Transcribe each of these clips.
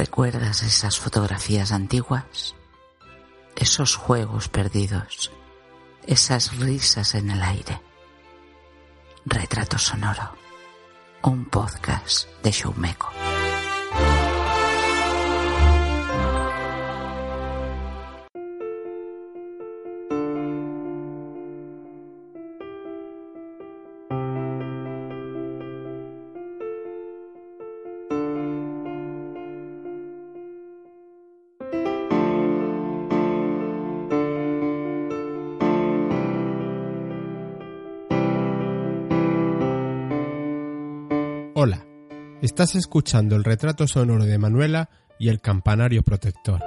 ¿Recuerdas esas fotografías antiguas? Esos juegos perdidos, esas risas en el aire. Retrato sonoro, un podcast de Showmeco. Estás escuchando el retrato sonoro de Manuela y el campanario protector.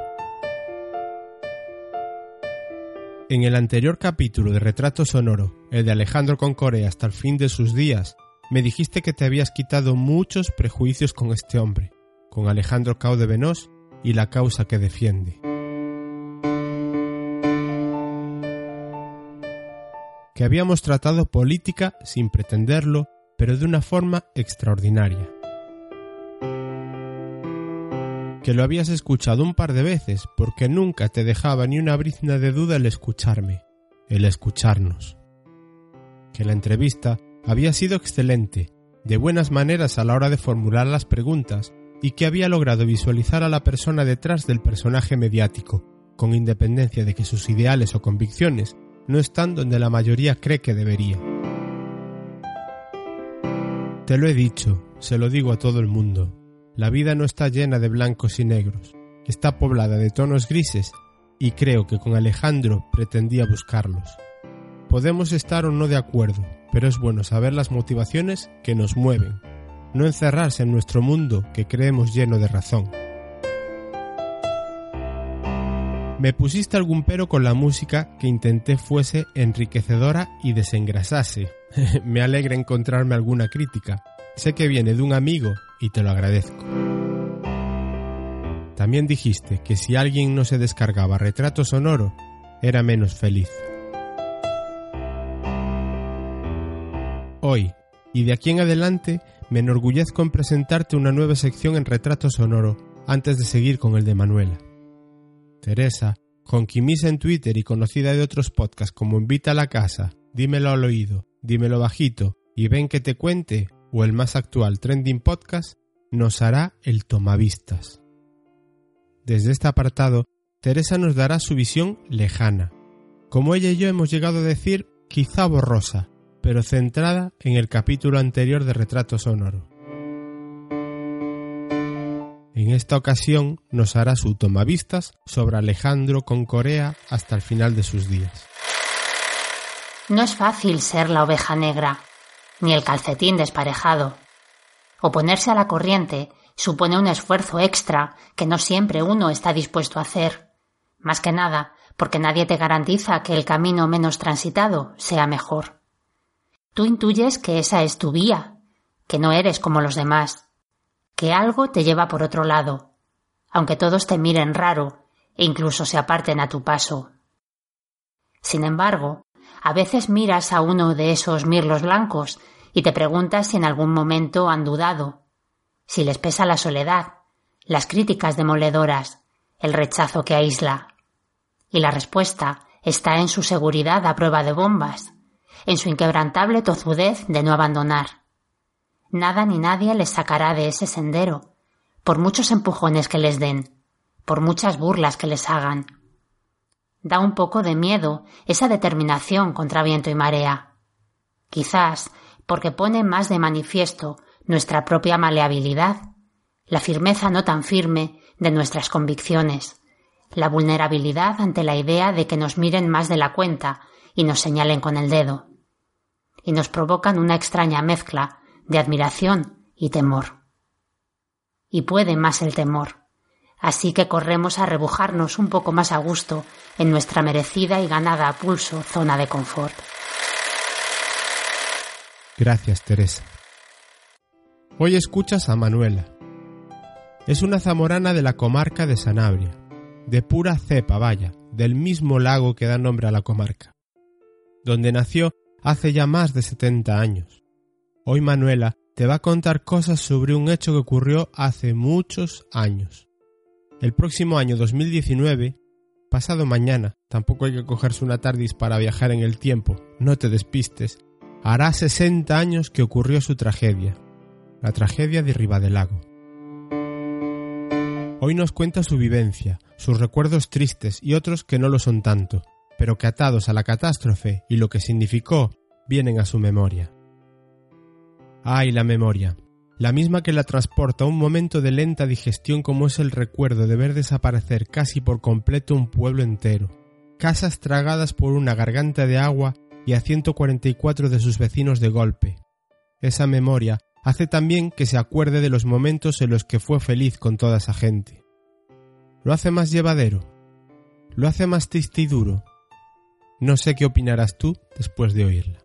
En el anterior capítulo de Retrato Sonoro, el de Alejandro con Corea hasta el fin de sus días, me dijiste que te habías quitado muchos prejuicios con este hombre, con Alejandro Cao de Venós y la causa que defiende. Que habíamos tratado política sin pretenderlo pero de una forma extraordinaria. Que lo habías escuchado un par de veces porque nunca te dejaba ni una brizna de duda el escucharme, el escucharnos. Que la entrevista había sido excelente, de buenas maneras a la hora de formular las preguntas y que había logrado visualizar a la persona detrás del personaje mediático, con independencia de que sus ideales o convicciones no están donde la mayoría cree que debería. Te lo he dicho, se lo digo a todo el mundo. La vida no está llena de blancos y negros, está poblada de tonos grises y creo que con Alejandro pretendía buscarlos. Podemos estar o no de acuerdo, pero es bueno saber las motivaciones que nos mueven, no encerrarse en nuestro mundo que creemos lleno de razón. Me pusiste algún pero con la música que intenté fuese enriquecedora y desengrasase, me alegra encontrarme alguna crítica. Sé que viene de un amigo y te lo agradezco. También dijiste que si alguien no se descargaba retrato sonoro, era menos feliz. Hoy, y de aquí en adelante, me enorgullezco en presentarte una nueva sección en retrato sonoro antes de seguir con el de Manuela. Teresa, con Kimis en Twitter y conocida de otros podcasts como Invita a la casa, Dímelo al oído dímelo bajito y ven que te cuente, o el más actual trending podcast, nos hará el tomavistas. Desde este apartado, Teresa nos dará su visión lejana. Como ella y yo hemos llegado a decir, quizá borrosa, pero centrada en el capítulo anterior de Retrato Sonoro. En esta ocasión nos hará su tomavistas sobre Alejandro con Corea hasta el final de sus días. No es fácil ser la oveja negra, ni el calcetín desparejado. Oponerse a la corriente supone un esfuerzo extra que no siempre uno está dispuesto a hacer. Más que nada, porque nadie te garantiza que el camino menos transitado sea mejor. Tú intuyes que esa es tu vía, que no eres como los demás, que algo te lleva por otro lado, aunque todos te miren raro e incluso se aparten a tu paso. Sin embargo, a veces miras a uno de esos mirlos blancos y te preguntas si en algún momento han dudado, si les pesa la soledad, las críticas demoledoras, el rechazo que aísla. Y la respuesta está en su seguridad a prueba de bombas, en su inquebrantable tozudez de no abandonar. Nada ni nadie les sacará de ese sendero, por muchos empujones que les den, por muchas burlas que les hagan. Da un poco de miedo esa determinación contra viento y marea. Quizás porque pone más de manifiesto nuestra propia maleabilidad, la firmeza no tan firme de nuestras convicciones, la vulnerabilidad ante la idea de que nos miren más de la cuenta y nos señalen con el dedo, y nos provocan una extraña mezcla de admiración y temor. Y puede más el temor, así que corremos a rebujarnos un poco más a gusto en nuestra merecida y ganada a pulso zona de confort. Gracias, Teresa. Hoy escuchas a Manuela. Es una zamorana de la comarca de Sanabria, de pura cepa, vaya, del mismo lago que da nombre a la comarca, donde nació hace ya más de 70 años. Hoy Manuela te va a contar cosas sobre un hecho que ocurrió hace muchos años, el próximo año 2019, pasado mañana, tampoco hay que cogerse una tardis para viajar en el tiempo, no te despistes, hará 60 años que ocurrió su tragedia, la tragedia de Ribadelago. Hoy nos cuenta su vivencia, sus recuerdos tristes y otros que no lo son tanto, pero que atados a la catástrofe y lo que significó, vienen a su memoria. Ay, la memoria, la misma que la transporta a un momento de lenta digestión como es el recuerdo de ver desaparecer casi por completo un pueblo entero, casas tragadas por una garganta de agua y a 144 de sus vecinos de golpe. Esa memoria hace también que se acuerde de los momentos en los que fue feliz con toda esa gente. Lo hace más llevadero, lo hace más triste y duro. No sé qué opinarás tú después de oírla.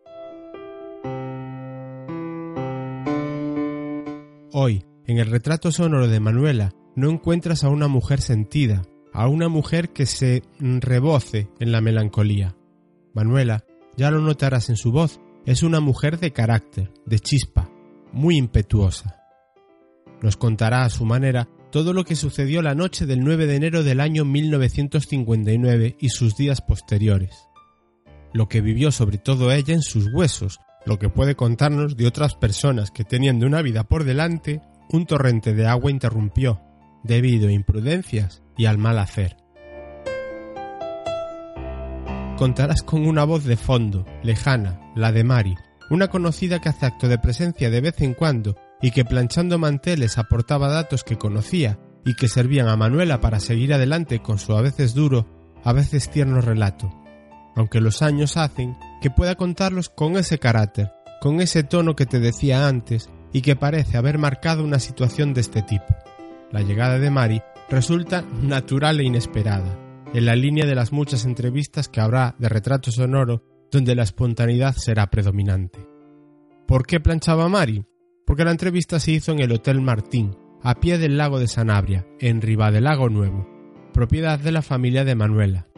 Hoy, en el retrato sonoro de Manuela, no encuentras a una mujer sentida, a una mujer que se reboce en la melancolía. Manuela, ya lo notarás en su voz, es una mujer de carácter, de chispa, muy impetuosa. Nos contará a su manera todo lo que sucedió la noche del 9 de enero del año 1959 y sus días posteriores. Lo que vivió sobre todo ella en sus huesos, lo que puede contarnos de otras personas que teniendo una vida por delante, un torrente de agua interrumpió, debido a imprudencias y al mal hacer. Contarás con una voz de fondo, lejana, la de Mari, una conocida que hace acto de presencia de vez en cuando y que planchando manteles aportaba datos que conocía y que servían a Manuela para seguir adelante con su a veces duro, a veces tierno relato, aunque los años hacen que pueda contarlos con ese carácter, con ese tono que te decía antes y que parece haber marcado una situación de este tipo. La llegada de Mari resulta natural e inesperada, en la línea de las muchas entrevistas que habrá de retrato sonoro donde la espontaneidad será predominante. ¿Por qué planchaba Mari? Porque la entrevista se hizo en el Hotel Martín, a pie del lago de Sanabria, en Lago Nuevo, propiedad de la familia de Manuela.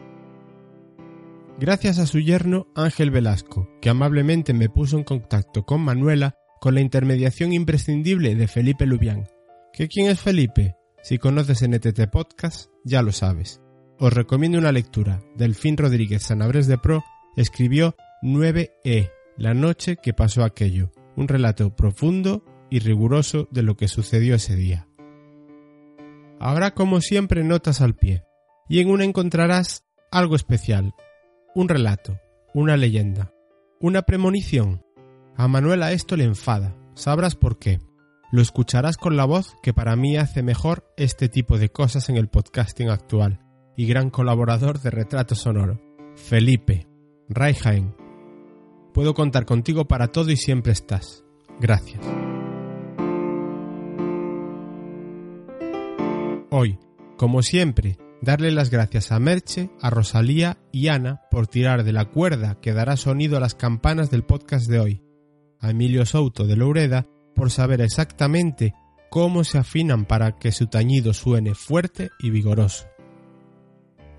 Gracias a su yerno Ángel Velasco, que amablemente me puso en contacto con Manuela con la intermediación imprescindible de Felipe Lubián. ¿Qué quién es Felipe? Si conoces NTT Podcast, ya lo sabes. Os recomiendo una lectura. Delfín Rodríguez Sanabres de Pro escribió 9E, la noche que pasó aquello, un relato profundo y riguroso de lo que sucedió ese día. Habrá como siempre notas al pie, y en una encontrarás algo especial, un relato, una leyenda, una premonición. A Manuela esto le enfada, sabrás por qué. Lo escucharás con la voz que para mí hace mejor este tipo de cosas en el podcasting actual y gran colaborador de Retrato Sonoro, Felipe. Raijaen. Puedo contar contigo para todo y siempre estás. Gracias. Hoy, como siempre, darle las gracias a Merche, a Rosalía y Ana por tirar de la cuerda que dará sonido a las campanas del podcast de hoy, a Emilio Souto de Loureda por saber exactamente cómo se afinan para que su tañido suene fuerte y vigoroso.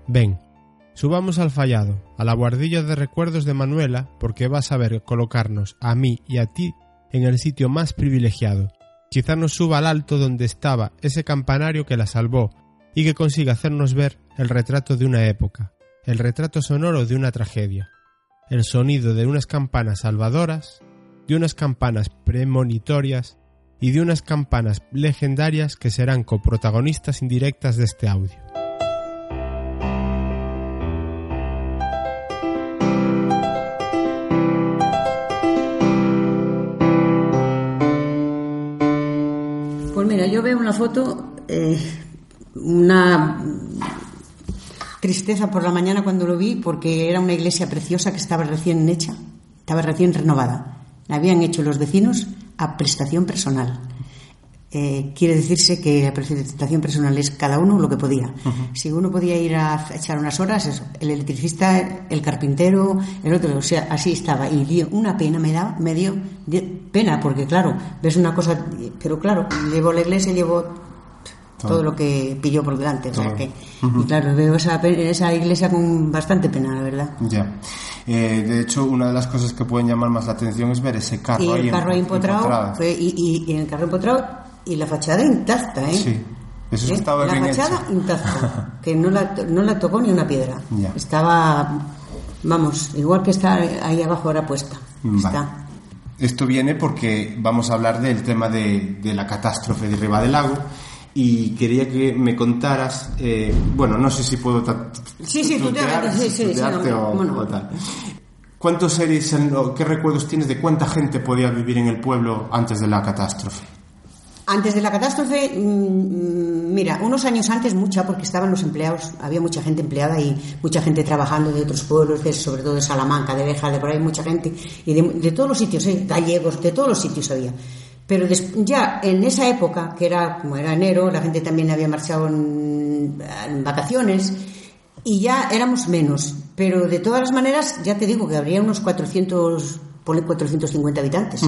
Ven, Subamos al fallado, a la guardilla de recuerdos de Manuela, porque va a saber colocarnos a mí y a ti en el sitio más privilegiado. Quizá nos suba al alto donde estaba ese campanario que la salvó y que consiga hacernos ver el retrato de una época, el retrato sonoro de una tragedia, el sonido de unas campanas salvadoras, de unas campanas premonitorias y de unas campanas legendarias que serán coprotagonistas indirectas de este audio. Yo veo una foto, eh, una tristeza por la mañana cuando lo vi, porque era una iglesia preciosa que estaba recién hecha, estaba recién renovada. La habían hecho los vecinos a prestación personal. Eh, quiere decirse que la prestación personal es cada uno lo que podía. Si uno podía ir a echar unas horas, eso, el electricista, el carpintero, el otro, o sea, así estaba. Y dio una pena, me, da, me dio pena, porque claro, ves una cosa, pero claro, llevo la iglesia, llevo todo lo que pilló por delante. O sea que, y claro, veo esa, esa iglesia con bastante pena, la verdad. Ya. Eh, de hecho, una de las cosas que pueden llamar más la atención es ver ese carro y el carro ahí empotrado. y, y, y, en el carro empotrado y la fachada intacta, ¿eh? Sí. Eso ¿Eh? estaba la bien fachada hecho. intacta, que no la, no la tocó ni una piedra. Ya. Estaba, vamos, igual que está ahí abajo ahora puesta. Vale. Está. Esto viene porque vamos a hablar del tema de, de la catástrofe de Riva del Lago y quería que me contaras, eh, bueno, no sé si puedo Sí, sí, tutear, tutear, sí, sí, sí, no, o, cómo no. o tal. ¿Cuántos seres, qué recuerdos tienes de cuánta gente podía vivir en el pueblo antes de la catástrofe? Antes de la catástrofe, mm, mira, unos años antes mucha, porque estaban los empleados, había mucha gente empleada y mucha gente trabajando de otros pueblos, de- sobre todo de Salamanca, de Beja, de por ahí, mucha gente, y de, de todos los sitios, ¿eh? gallegos, de todos los sitios había. Pero des- ya en esa época, que era como era enero, la gente también había marchado en, en vacaciones y ya éramos menos. Pero de todas las maneras, ya te digo que habría unos 400, ponle 450 habitantes,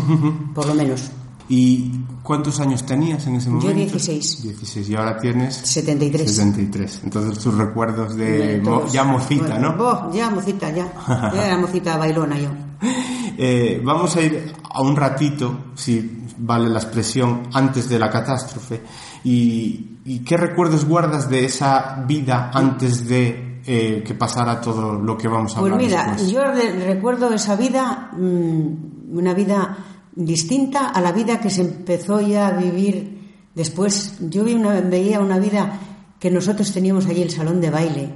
por lo menos. ¿Y cuántos años tenías en ese momento? 16. 16 y ahora tienes 73. 73. Entonces tus recuerdos de mo- ya mocita, Bueno, ¿no? ya mocita, ya. Ya era mocita bailona yo. Eh, vamos a ir a un ratito, si vale la expresión, antes de la catástrofe. ¿Y, y qué recuerdos guardas de esa vida antes de eh, que pasara todo lo que vamos a Pues hablar mira, después? yo re- recuerdo esa vida, mm, una vida distinta a la vida que se empezó ya a vivir después. Yo veía una vida que nosotros teníamos allí el salón de baile,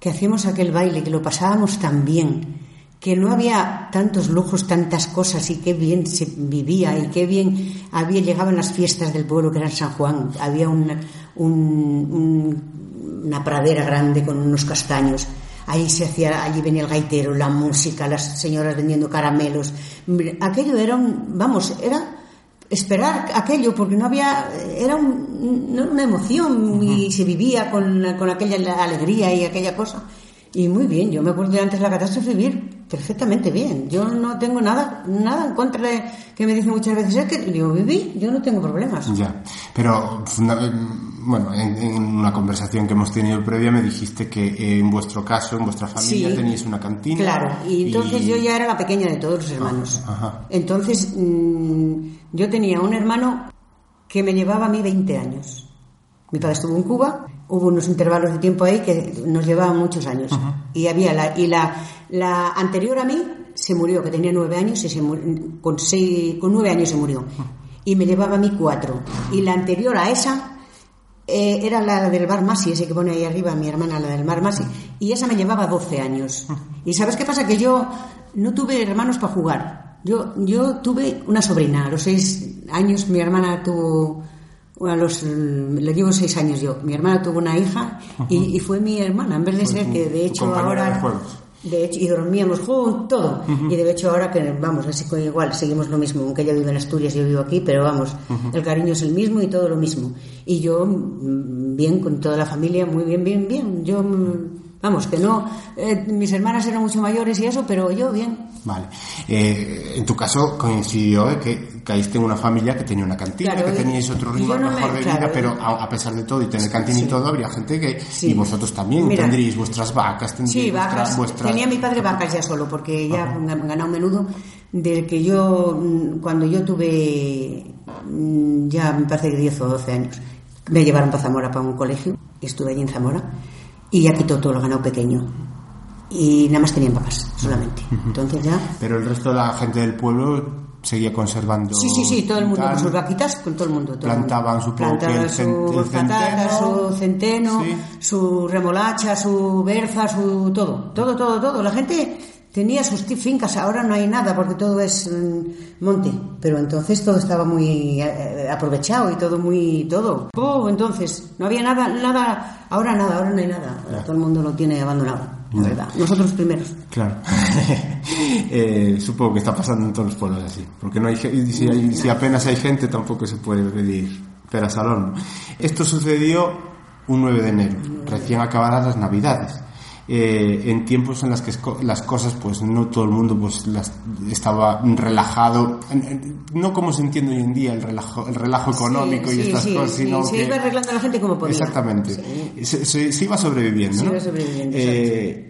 que hacíamos aquel baile, que lo pasábamos tan bien, que no había tantos lujos, tantas cosas y qué bien se vivía y qué bien había llegaban las fiestas del pueblo que era San Juan. Había una, un- un- una pradera grande con unos castaños. Ahí se hacía, allí venía el gaitero, la música, las señoras vendiendo caramelos. Aquello era un, vamos, era esperar aquello porque no había, era un- una emoción y se vivía con, con aquella alegría y aquella cosa. Y muy bien, yo me acuerdo de antes de la catástrofe vivir perfectamente bien. Yo no tengo nada, nada en contra de que me dicen muchas veces, es que yo viví, yo no tengo problemas. Ya, pero em, bueno, en, en una conversación que hemos tenido previa me dijiste que eh, en vuestro caso, en vuestra familia, Sí. teníais una cantina. Claro, y entonces y- yo ya era la pequeña de todos los hermanos. Ajá. Entonces mm, yo tenía un hermano que me llevaba a mí 20 años. Mi padre estuvo en Cuba, hubo unos intervalos de tiempo ahí que nos llevaban muchos años. Y había la, y la, la anterior a mí se murió, que tenía nueve años, y se mu- con, seis, con nueve años se murió. Y me llevaba a mí cuatro. Y la anterior a esa eh, era la del Bar Masi, ese que pone ahí arriba, mi hermana, la del Bar Masi, y esa me llevaba 12 años. ¿Y sabes qué pasa? Que yo no tuve hermanos para jugar. Yo, yo tuve una sobrina. A los seis años mi hermana tuvo... A los, le llevo seis años yo. Mi hermana tuvo una hija y, y fue mi hermana, en vez de ser tu- que de hecho ahora... de. De hecho, y dormíamos juntos, todo. Y de hecho ahora que, vamos, así que igual, seguimos lo mismo, aunque ella vive en Asturias y yo vivo aquí, pero vamos, el cariño es el mismo y todo lo mismo. Y yo, mm, bien, con toda la familia, muy bien, bien, bien. Yo, mm, vamos, que no, eh, mis hermanas eran mucho mayores y eso, pero yo bien. Vale. Eh, en tu caso coincidió eh, que caíste en una familia que tenía una cantina, Claro, que teníais otro ritmo no me- mejor de claro, vida, pero a, a pesar de todo y tener cantina y todo, habría gente que... Sí. Y vosotros también Mira. tendríais vuestras vacas, tendríais Sí, vacas. vuestras- Tenía mi padre vacas ya solo, porque ya han ganado menudo. Del que yo, mm, cuando yo tuve mm, ya me parece que 10 o 12 años, me llevaron para Zamora para un colegio, y estuve allí en Zamora, y ya quitó todo el ganado pequeño. Y nada más tenían vacas, solamente. Entonces ya. Pero el resto de la gente del pueblo seguía conservando... Sí, sí, sí, todo el mundo con sus vaquitas, con todo el mundo. todo el mundo. Plantaban, que Plantaban centeno. su centeno, Sí. su remolacha, su berza, su todo. Todo, todo, todo. La gente tenía sus fincas, ahora no hay nada porque todo es mm, monte. Pero entonces todo estaba muy eh, aprovechado y todo muy. todo. Oh, entonces, no había nada, nada. Ahora nada, ahora no hay nada. Ahora todo el mundo lo tiene abandonado, la verdad. Nosotros primeros. Claro. Eh, supongo que está pasando en todos los pueblos así. Porque no hay, si, hay- si apenas hay gente, tampoco se puede pedir peras al horno. Esto sucedió un 9 de enero, recién acabadas las Navidades. Eh, en tiempos en las que las cosas, pues no todo el mundo pues las, estaba relajado, no como se entiende hoy en día el relajo, el relajo económico Sí, y sí, estas sí, cosas, sino se que iba arreglando la gente como podía. Exactamente. Se, se- se iba sobreviviendo. Se iba sobreviviendo, Eh,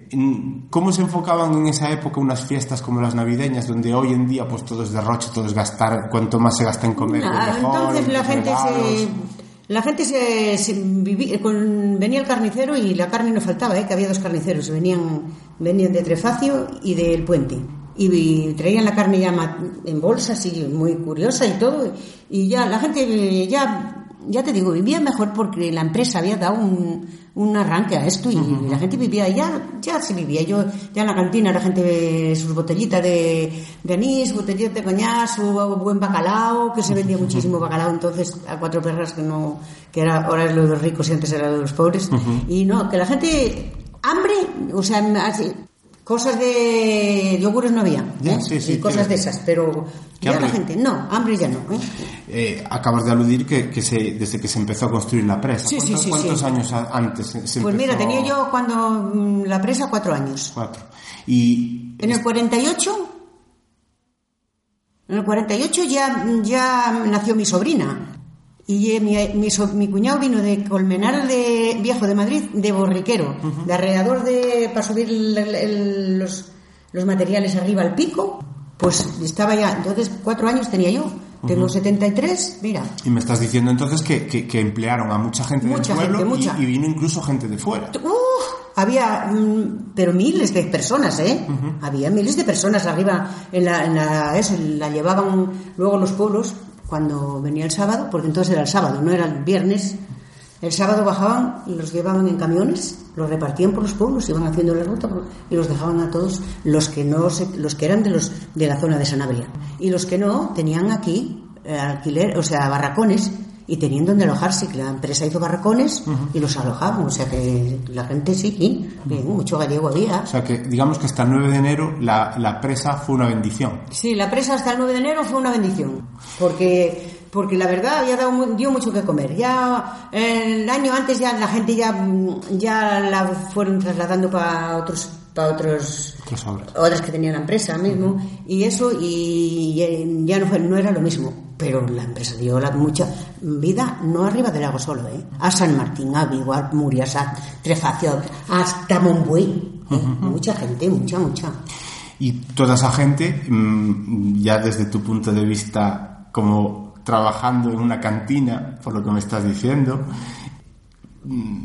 ¿Cómo se enfocaban en esa época unas fiestas como las navideñas, donde hoy en día pues todo es derroche, todo es gastar, cuanto más se gasta en comer, pues Ah, mejor, entonces la en gente se? La gente se, se vivi- con- venía el carnicero y la carne no faltaba, ¿eh? que había dos carniceros, venían, venían de Trefacio y del Puente. Y, y traían la carne ya en bolsas y muy curiosa y todo. Y ya la gente eh, ya, ya te digo, vivía mejor porque la empresa había dado un, un arranque a esto y la gente vivía, ya, ya se vivía. Yo, ya en la cantina la gente, sus botellitas de, de anís, botellitas de coñac, su buen bacalao, que se vendía muchísimo bacalao entonces a cuatro perras que no, que era, ahora es lo de los ricos y antes era lo de los pobres. Y no, que la gente, hambre, o sea, así, cosas de yogures no había, ¿eh? sí, sí, y cosas de esas, pero ¿Qué ya la gente, no, hambre ya no, ¿eh? Eh, acabas de aludir que, que se, desde que se empezó a construir la presa. Sí, ¿Cuántos, años antes se, se Pues mira, empezó? tenía yo cuando mm, la presa cuatro años. Cuatro. Y En el 48, en el 48 ya, ya nació mi sobrina. Y mi, mi so- mi cuñado vino de Colmenar de Viejo de Madrid, de Borriquero, de alrededor de, para subir el- el- los, los materiales arriba al pico. Pues estaba ya, entonces cuatro años tenía yo. Tengo 73, mira. Y me estás diciendo entonces que, que- que emplearon a mucha gente Mucha del pueblo gente, y- mucha. Y, vino incluso gente de fuera. ¡Uf! había, mm, pero miles de personas, ¿eh? Había miles de personas arriba en la, en la, eso, la llevaban luego los pueblos cuando venía el sábado, porque entonces era el sábado, no era el viernes. El sábado bajaban, los llevaban en camiones, los repartían por los pueblos, iban haciendo la ruta y los dejaban a todos los que no se- los que eran de los de la zona de Sanabria y los que no tenían aquí eh, alquiler, o sea, barracones y tenían donde alojarse, que la empresa hizo barracones y los alojaban, o sea que la gente sí, sí, bien, mucho gallego había. O sea que digamos que hasta el 9 de enero la, la presa fue una bendición. Sí, la presa hasta el 9 de enero fue una bendición, porque porque la verdad había dado dio mucho que comer. Ya eh, el año antes ya la gente ya ya la fueron trasladando para otros para otros Otras que tenían la empresa mismo y eso y ya no fue no era lo mismo pero la empresa dio la mucha vida no arriba del lago solo ¿eh? a San Martín a Vigo a Murias a Trefacio hasta Monbuey ¿eh? mucha gente mucha mucha Y toda esa gente, mm, ya desde tu punto de vista como trabajando en una cantina, por lo que me estás diciendo,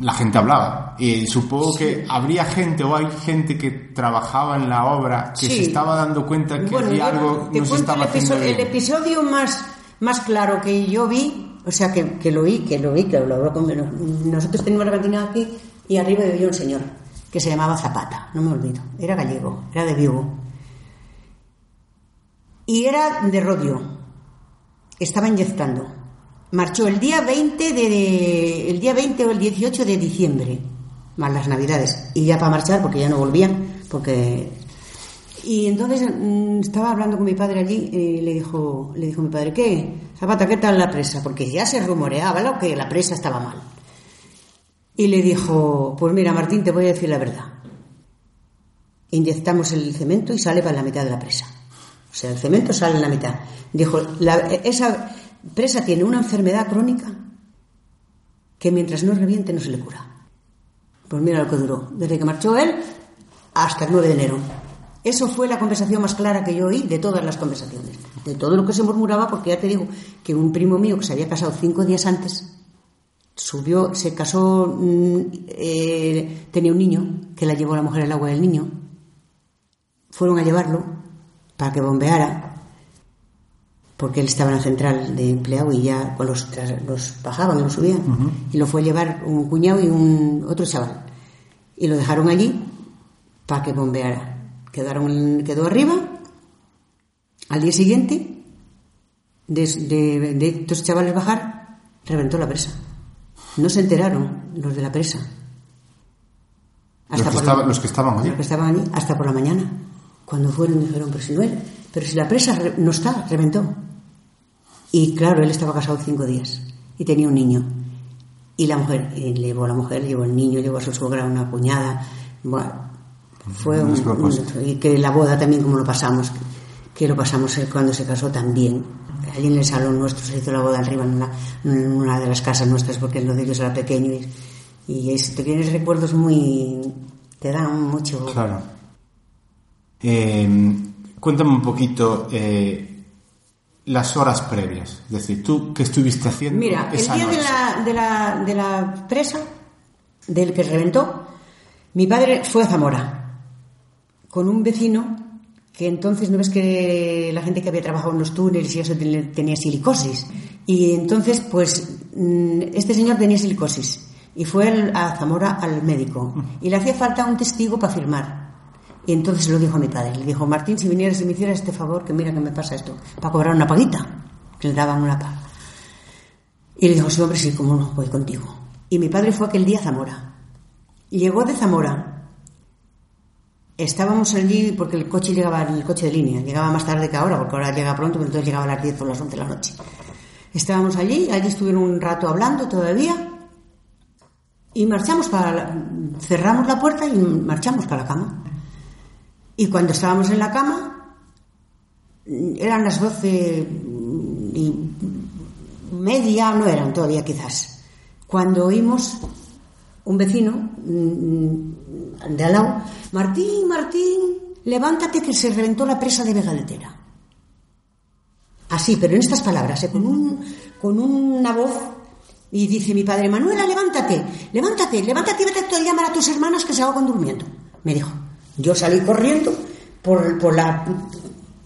la gente hablaba. Y supongo que habría gente o hay gente que trabajaba en la obra que Sí. se estaba dando cuenta que Bueno, había yo algo no se estaba el, haciendo episodio, el episodio más, más claro que yo vi, o sea, que, que lo vi, que lo vi, que lo hablo con Nosotros teníamos la cantina aquí y arriba vivía un señor que se llamaba Zapata, no me olvido. Era gallego, era de Vigo. Y era de Rodio. Estaba inyectando. Marchó el día 20 de, el día 20 o el 18 de diciembre, más las navidades. Y ya para marchar, porque ya no volvían, porque y entonces mm, estaba hablando con mi padre allí y le dijo, le dijo mi padre, ¿qué? Zapata, ¿qué tal la presa? Porque ya se rumoreaba ¿no? que la presa estaba mal. Y le dijo, pues mira Martín, te voy a decir la verdad. Inyectamos el cemento y sale para la mitad de la presa. O sea, el cemento sale en la mitad. Dijo, la- esa presa tiene una enfermedad crónica que mientras no reviente no se le cura. Pues mira lo que duró, desde que marchó él hasta el 9 de enero. Eso fue la conversación más clara que yo oí de todas las conversaciones, de todo lo que se murmuraba, porque ya te digo que un primo mío que se había casado cinco días antes, subió, se casó, mm, eh, tenía un niño, que la llevó la mujer al agua del niño, fueron a llevarlo para que bombeara, porque él estaba en la central de empleado y ya con los, los bajaban y los subían, y lo fue a llevar un cuñado y un otro chaval, y lo dejaron allí para que bombeara. Quedaron, quedó arriba. Al día siguiente, de, de, de estos chavales bajar, reventó la presa. No se enteraron los de la presa. Los que, por la- estaba- los que estaban allí. los que estaban allí, hasta por la mañana. Cuando fueron dijeron, pero si no era, pero si la presa re- no está, reventó. Y claro, él estaba casado cinco días y tenía un niño. Y la mujer, y llevó a la mujer, llevó el niño, llevó a su suegra, una cuñada. Bueno, fue Un un, Y que la boda también, como lo pasamos, que lo pasamos él cuando se casó también. Allí en el salón nuestro se hizo la boda arriba en una, en una de las casas nuestras porque lo de ellos era pequeño y, y es- te tienes recuerdos muy... te dan mucho... Claro. Eh, cuéntame un poquito eh, las horas previas. Es decir, tú, ¿qué estuviste haciendo Mira, el día de la, de, la, de la presa, del que reventó, mi padre fue a Zamora con un vecino que entonces, ¿no ves que la gente que había trabajado en los túneles y eso ten- tenía silicosis? Y entonces, pues, mm, este señor tenía silicosis y fue a Zamora al médico y le hacía falta un testigo para firmar. Y entonces lo dijo a mi padre. Le dijo, Martín, si vinieras y me hicieras este favor, que mira que me pasa esto, para cobrar una paguita. Que le daban una paga. Y le dijo, sí, hombre, sí, cómo no, voy contigo. Y mi padre fue aquel día a Zamora. Llegó de Zamora. Estábamos allí porque el coche llegaba, el coche de línea, llegaba más tarde que ahora, porque ahora llega pronto, pero entonces llegaba a las 10 o las 11 de la noche. Estábamos allí, allí estuvieron un rato hablando todavía, y marchamos para, la- cerramos la puerta y marchamos para la cama. Y cuando estábamos en la cama, eran las 12 y media, no eran todavía quizás, cuando oímos un vecino mm, de al lado, Martín, Martín, levántate que se reventó la presa de Vegaletera. Así, pero en estas palabras, ¿eh? con, un, con una voz, y dice mi padre, Manuela, levántate, levántate, levántate y vete a llamar a tus hermanas que se ahogan durmiendo. Me dijo, yo salí corriendo por, por la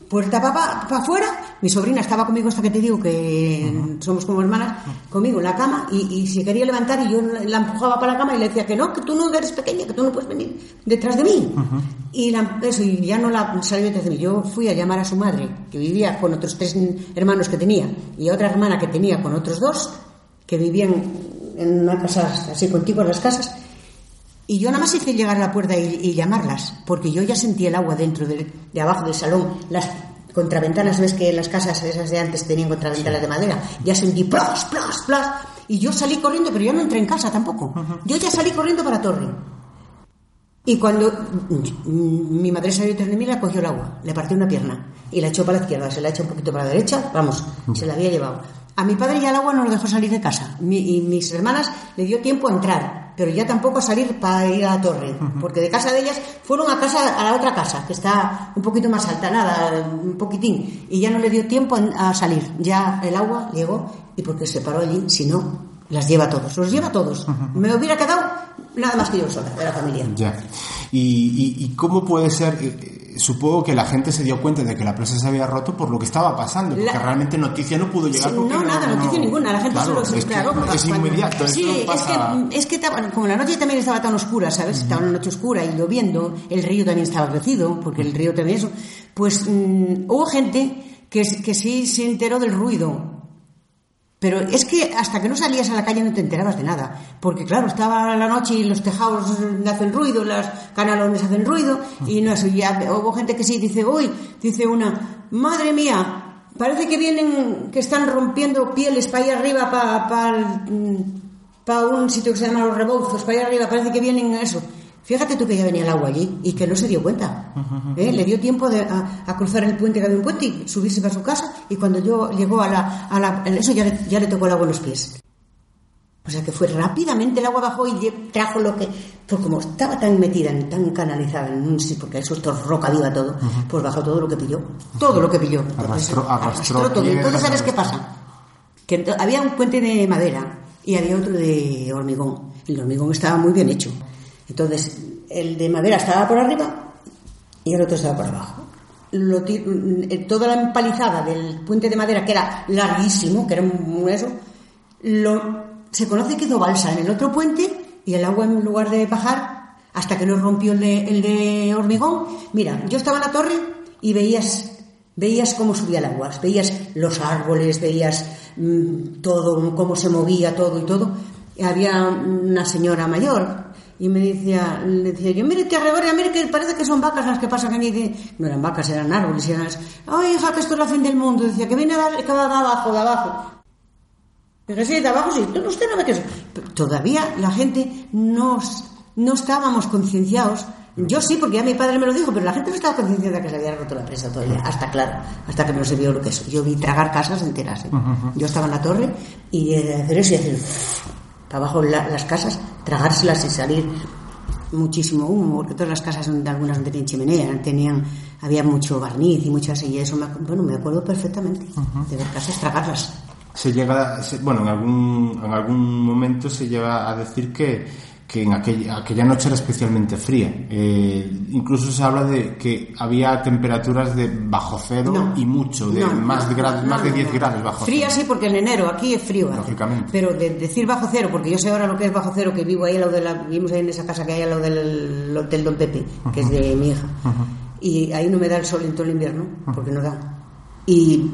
puerta para afuera, mi sobrina estaba conmigo, hasta que te digo que somos como hermanas, conmigo en la cama, y, y se quería levantar y yo la empujaba para la cama y le decía que no, que tú no eres pequeña, que tú no puedes venir detrás de mí. Y la- eso, y ya no la salió detrás de mí. Yo fui a llamar a su madre, que vivía con otros tres hermanos que tenía, y otra hermana que tenía con otros dos, que vivían en una casa así contigo en las casas, y yo nada más hice llegar a la puerta y, y llamarlas, porque yo ya sentía el agua dentro del- de, abajo del salón. Las contraventanas, ves que las casas esas de antes tenían contraventanas de madera. Ya sentí plas, plas, plas. Y yo salí corriendo, pero yo no entré en casa tampoco. Yo ya salí corriendo para Torre. Y cuando mi madre salió detrás de mí, la cogió el agua, le partió una pierna y la echó para la izquierda, se la echó un poquito para la derecha, vamos, se la había llevado. A mi padre ya el agua no lo dejó salir de casa Mi- y mis hermanas le dio tiempo a entrar, pero ya tampoco a salir para ir a la torre, porque de casa de ellas fueron a casa a la otra casa, que está un poquito más alta, nada, un poquitín, y ya no le dio tiempo a salir. Ya el agua llegó y porque se paró allí, si no, las lleva a todos, los lleva a todos. Me hubiera quedado nada más que yo sola de la familia. Ya. ¿Y, y, y cómo puede ser? Supongo que la gente se dio cuenta de que la presa se había roto por lo que estaba pasando, porque La- realmente noticia no pudo llegar. Sí, no, nada, noticia ninguna. La gente Claro, solo es se que claro, es inmediato. Sí, no es que, es que estaba- como la noche también estaba tan oscura, ¿sabes? Estaba una noche oscura y lloviendo, el río también estaba crecido, porque el río también eso. Pues mm, hubo gente que, que sí se enteró del ruido. Pero es que hasta que no salías a la calle no te enterabas de nada. Porque claro, estaba la noche y los tejados hacen ruido, las canalones hacen ruido, y no eso. Ya hubo gente que sí dice, uy, dice una, madre mía, parece que vienen, que están rompiendo pieles para allá arriba, para para un sitio que se llama Los Rebolzos, para allá arriba, parece que vienen eso. Fíjate tú que ya venía el agua allí y que no se dio cuenta. ¿eh? Le dio tiempo de- a, a cruzar el puente, que había un puente, y subirse para su casa. Y cuando yo llegó a la, a la- eso ya le, ya le tocó el agua en los pies. O sea que fue rápidamente el agua bajó y trajo lo que. Pues como estaba tan metida, tan canalizada en un sitio, porque eso es todo roca viva todo, pues bajó todo lo que pilló. Todo lo que pilló. Entonces, Arrastró- arrastró todo. Entonces, ¿sabes qué arrastró. pasa? Que había un puente de madera y había otro de hormigón. El hormigón estaba muy bien hecho. Entonces, el de madera estaba por arriba y el otro estaba por abajo. Lo mm, toda la empalizada del puente de madera, que era larguísimo, que era un eso, lo, se conoce que hizo balsa en el otro puente y el agua en lugar de bajar hasta que no rompió el de, hormigón. Mira, yo estaba en la torre y veías veías cómo subía el agua, veías los árboles, veías mm, todo, cómo se movía todo y todo. Había una señora mayor y me decía, le decía yo, mire tía Gregoria, mire que parece que son vacas las que pasan aquí. de-". No eran vacas, eran árboles. y Eran... Ay, hija, que esto es la fin del mundo. Decía que viene de, de abajo, de abajo. Dije, sí, de abajo sí, pero usted no ve que eso. Pero todavía la gente no, no estábamos concienciados. Yo sí, porque ya mi padre me lo dijo, pero la gente no estaba concienciada que se había roto la presa todavía, hasta claro, hasta que no se vio lo que es. Yo vi tragar casas enteras. ¿eh? Yo estaba en la torre y de hacer eso y hacer para abajo la- las casas, tragárselas y salir muchísimo humo, porque todas las casas, donde algunas no tenían chimenea, tenían había mucho barniz y muchas y eso, me, bueno, me acuerdo perfectamente de ver casas tragarlas. Se llega, se- bueno, en algún, en algún momento se llega a decir que, que en aquella, aquella noche era especialmente fría. Eh, incluso se habla de que había temperaturas de bajo cero No. y mucho, de No, más, de, grados, no, más de no, 10 no. grados bajo Fría cero. sí, porque en enero aquí es frío. hace. Lógicamente. Pero de decir bajo cero, porque yo sé ahora lo que es bajo cero, que vivo ahí al lado de la, vivimos ahí en esa casa que hay al lado del hotel Don Pepe, que es de mi hija. Y ahí no me da el sol en todo el invierno, porque no da. Y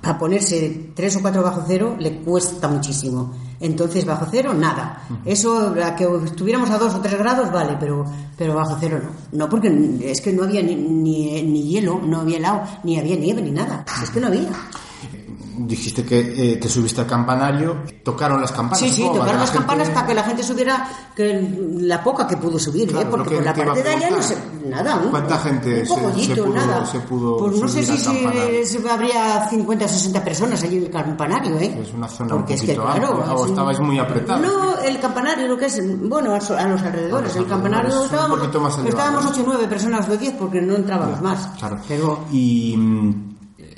para ponerse tres o cuatro bajo cero le cuesta muchísimo. Entonces, bajo cero, nada. Eso, a que estuviéramos a dos o tres grados, vale, pero, pero bajo cero no. No, porque es que no había ni, ni, ni hielo, no había helado, ni había nieve, ni nada. Es que no había. Dijiste que eh, te subiste al campanario, tocaron las campanas. Sí, sí, tocaron la las gente- campanas para que la gente subiera, que la poca que pudo subir, Claro, ¿eh? porque por la parte de allá no sé, nada. Un, ¿Cuánta gente un se- poquito, se pudo- nada. se pudo pues no sé subir si al se, habría 50 o 60 personas allí en el campanario, ¿eh? Es una zona porque un es que, claro. o es un- estabais muy apretados. No, el campanario, lo que es, bueno, a, los alrededores. El campanario un estábamos, poquito más estábamos 8 o 9 personas o 10 porque no entrábamos más. Claro. Pero Y mm,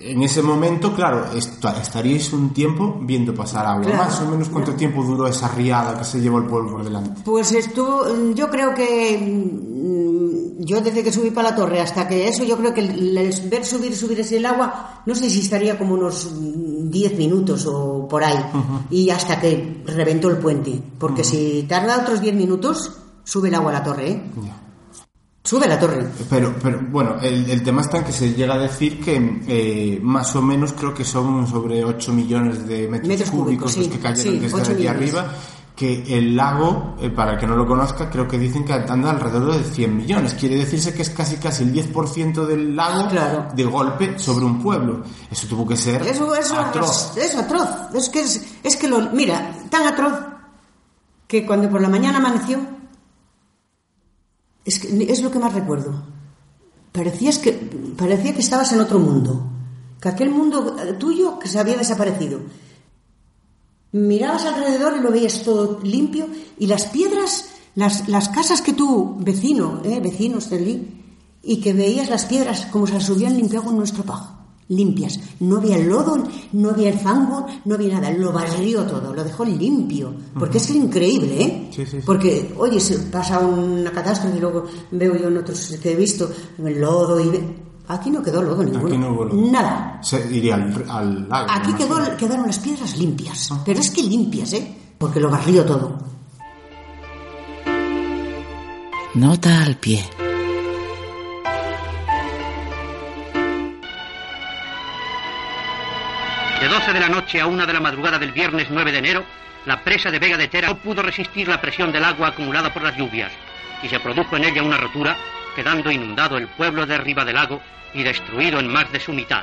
en ese momento, claro, est- estaríais un tiempo viendo pasar agua. Claro. Más o menos cuánto tiempo duró esa riada que se llevó el pueblo por delante. Pues estuvo, yo creo que mm, yo desde que subí para la torre hasta que eso, yo creo que el, el ver subir, subir ese el agua, no sé si estaría como unos mm, 10 minutos o por ahí, y hasta que reventó el puente, porque si tarda otros 10 minutos, sube el agua a la torre, ¿eh? Ya. Sube la torre. Pero, pero bueno, el, el tema está en que se llega a decir que eh, más o menos creo que son sobre 8 millones de metros, Metros cúbicos cúbicos, los que cayeron sí, desde 8 allí millones. arriba. Que el lago, eh, para el que no lo conozca, creo que dicen que anda alrededor de 100 millones. Quiere decirse que es casi casi el 10% del lago Claro. de golpe sobre un pueblo. Eso tuvo que ser Eso, eso, atroz. es atroz. Es que, es, es que lo, mira, tan atroz que cuando por la mañana amaneció, es, que, es lo que más recuerdo. Que, parecía que estabas en otro mundo. Que aquel mundo eh, tuyo que se había desaparecido. Mirabas alrededor y lo veías todo limpio y las piedras, las, las casas que tú, vecino, eh, vecinos de allí, y que veías las piedras como se las hubieran limpiado con nuestro pajo. Limpias. No había lodo, no había el fango, no había nada. Lo barrió todo, lo dejó limpio. Porque es increíble, ¿eh? Sí, sí, sí. Porque, oye, se pasa una catástrofe y luego veo yo en otros que he visto el lodo y... ve- Aquí no quedó lodo ninguno. Aquí no hubo lodo. Nada. Se iría al, al lago. Aquí quedó, quedaron las piedras limpias. Pero es que limpias, ¿eh? Porque lo barrió todo. Nota al pie. De 12 de la noche a 1 de la madrugada del viernes 9 de enero, la presa de Vega de Tera no pudo resistir la presión del agua acumulada por las lluvias y se produjo en ella una rotura, quedando inundado el pueblo de Riva del Lago y destruido en más de su mitad.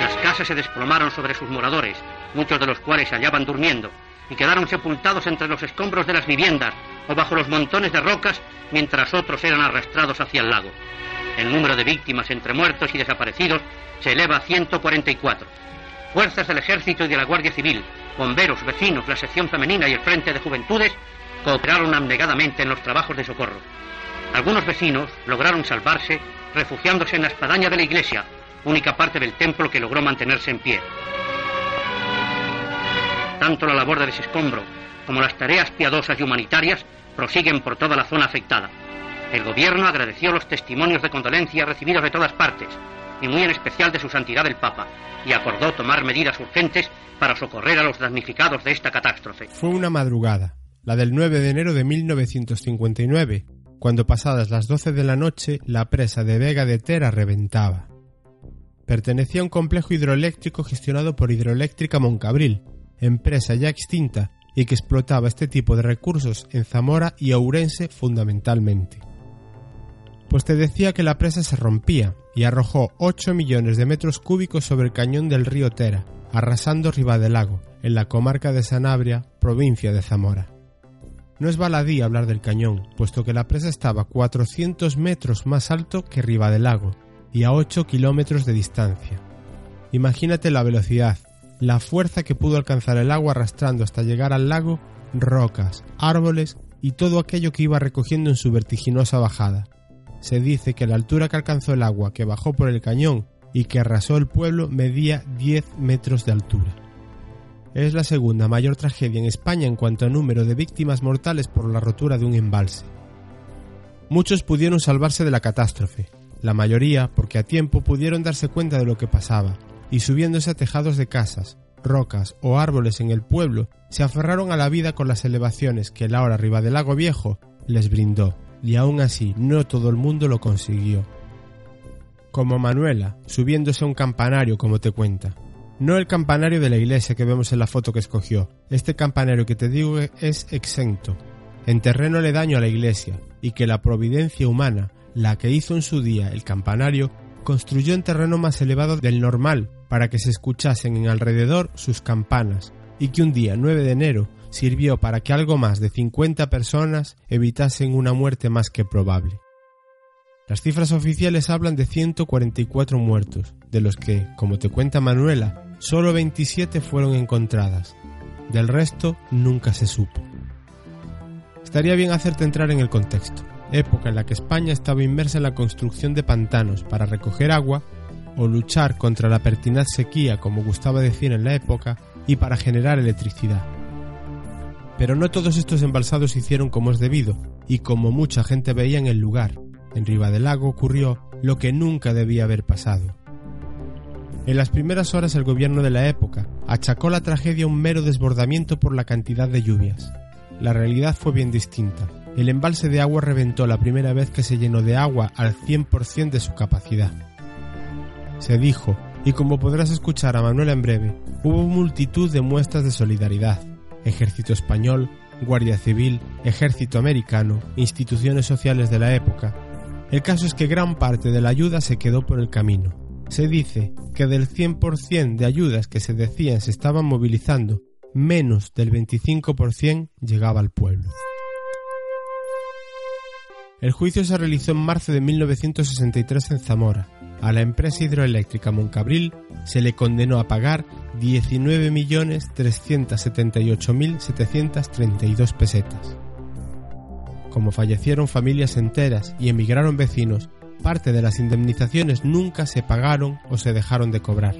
Las casas se desplomaron sobre sus moradores, muchos de los cuales se hallaban durmiendo, y quedaron sepultados entre los escombros de las viviendas o bajo los montones de rocas, mientras otros eran arrastrados hacia el lago. El número de víctimas entre muertos y desaparecidos se eleva a 144. Fuerzas del Ejército y de la Guardia Civil, bomberos, vecinos, la sección femenina y el Frente de Juventudes cooperaron abnegadamente en los trabajos de socorro. Algunos vecinos lograron salvarse refugiándose en la espadaña de la iglesia, única parte del templo que logró mantenerse en pie. Tanto la labor de desescombro como las tareas piadosas y humanitarias prosiguen por toda la zona afectada. El gobierno agradeció los testimonios de condolencia recibidos de todas partes, y muy en especial de su santidad el Papa, y acordó tomar medidas urgentes para socorrer a los damnificados de esta catástrofe. Fue una madrugada, la del 9 de enero de 1959, cuando pasadas las 12 de la noche la presa de Vega de Tera reventaba. Pertenecía a un complejo hidroeléctrico gestionado por Hidroeléctrica Moncabril, empresa ya extinta y que explotaba este tipo de recursos en Zamora y Ourense fundamentalmente. Pues te decía que la presa se rompía y arrojó 8 millones de metros cúbicos sobre el cañón del río Tera, arrasando Ribadelago, en la comarca de Sanabria, provincia de Zamora. No es baladí hablar del cañón, puesto que la presa estaba 400 metros más alto que Ribadelago y a 8 kilómetros de distancia. Imagínate la velocidad, la fuerza que pudo alcanzar el agua arrastrando hasta llegar al lago rocas, árboles y todo aquello que iba recogiendo en su vertiginosa bajada. Se dice que la altura que alcanzó el agua que bajó por el cañón y que arrasó el pueblo medía 10 metros de altura. Es la segunda mayor tragedia en España en cuanto a número de víctimas mortales por la rotura de un embalse. Muchos pudieron salvarse de la catástrofe, la mayoría porque a tiempo pudieron darse cuenta de lo que pasaba, y subiéndose a tejados de casas, rocas o árboles en el pueblo, se aferraron a la vida con las elevaciones que el ahora arriba del lago viejo les brindó, y aún así no todo el mundo lo consiguió. Como Manuela, subiéndose a un campanario como te cuenta. No el campanario de la iglesia que vemos en la foto que escogió, este campanario que te digo es exento, en terreno aledaño a la iglesia, y que la providencia humana, la que hizo en su día el campanario, construyó en terreno más elevado del normal para que se escuchasen en alrededor sus campanas, y que un día 9 de enero sirvió para que algo más de 50 personas evitasen una muerte más que probable. Las cifras oficiales hablan de 144 muertos, de los que, como te cuenta Manuela, solo 27 fueron encontradas. Del resto nunca se supo. Estaría bien hacerte entrar en el contexto, época en la que España estaba inmersa en la construcción de pantanos para recoger agua o luchar contra la pertinaz sequía, como gustaba decir en la época, y para generar electricidad. Pero no todos estos embalsados hicieron como es debido, y como mucha gente veía en el lugar, en Riva del Lago ocurrió lo que nunca debía haber pasado. En las primeras horas el gobierno de la época achacó la tragedia a un mero desbordamiento por la cantidad de lluvias. La realidad fue bien distinta. El embalse de agua reventó la primera vez que se llenó de agua al 100% de su capacidad. Se dijo, y como podrás escuchar a Manuel en breve, hubo multitud de muestras de solidaridad. Ejército español, Guardia Civil, Ejército americano, instituciones sociales de la época. El caso es que gran parte de la ayuda se quedó por el camino. Se dice que del 100% de ayudas que se decían se estaban movilizando, menos del 25% llegaba al pueblo. El juicio se realizó en marzo de 1963 en Zamora. A la empresa hidroeléctrica Moncabril se le condenó a pagar 19.378.732 pesetas. Como fallecieron familias enteras y emigraron vecinos, parte de las indemnizaciones nunca se pagaron o se dejaron de cobrar.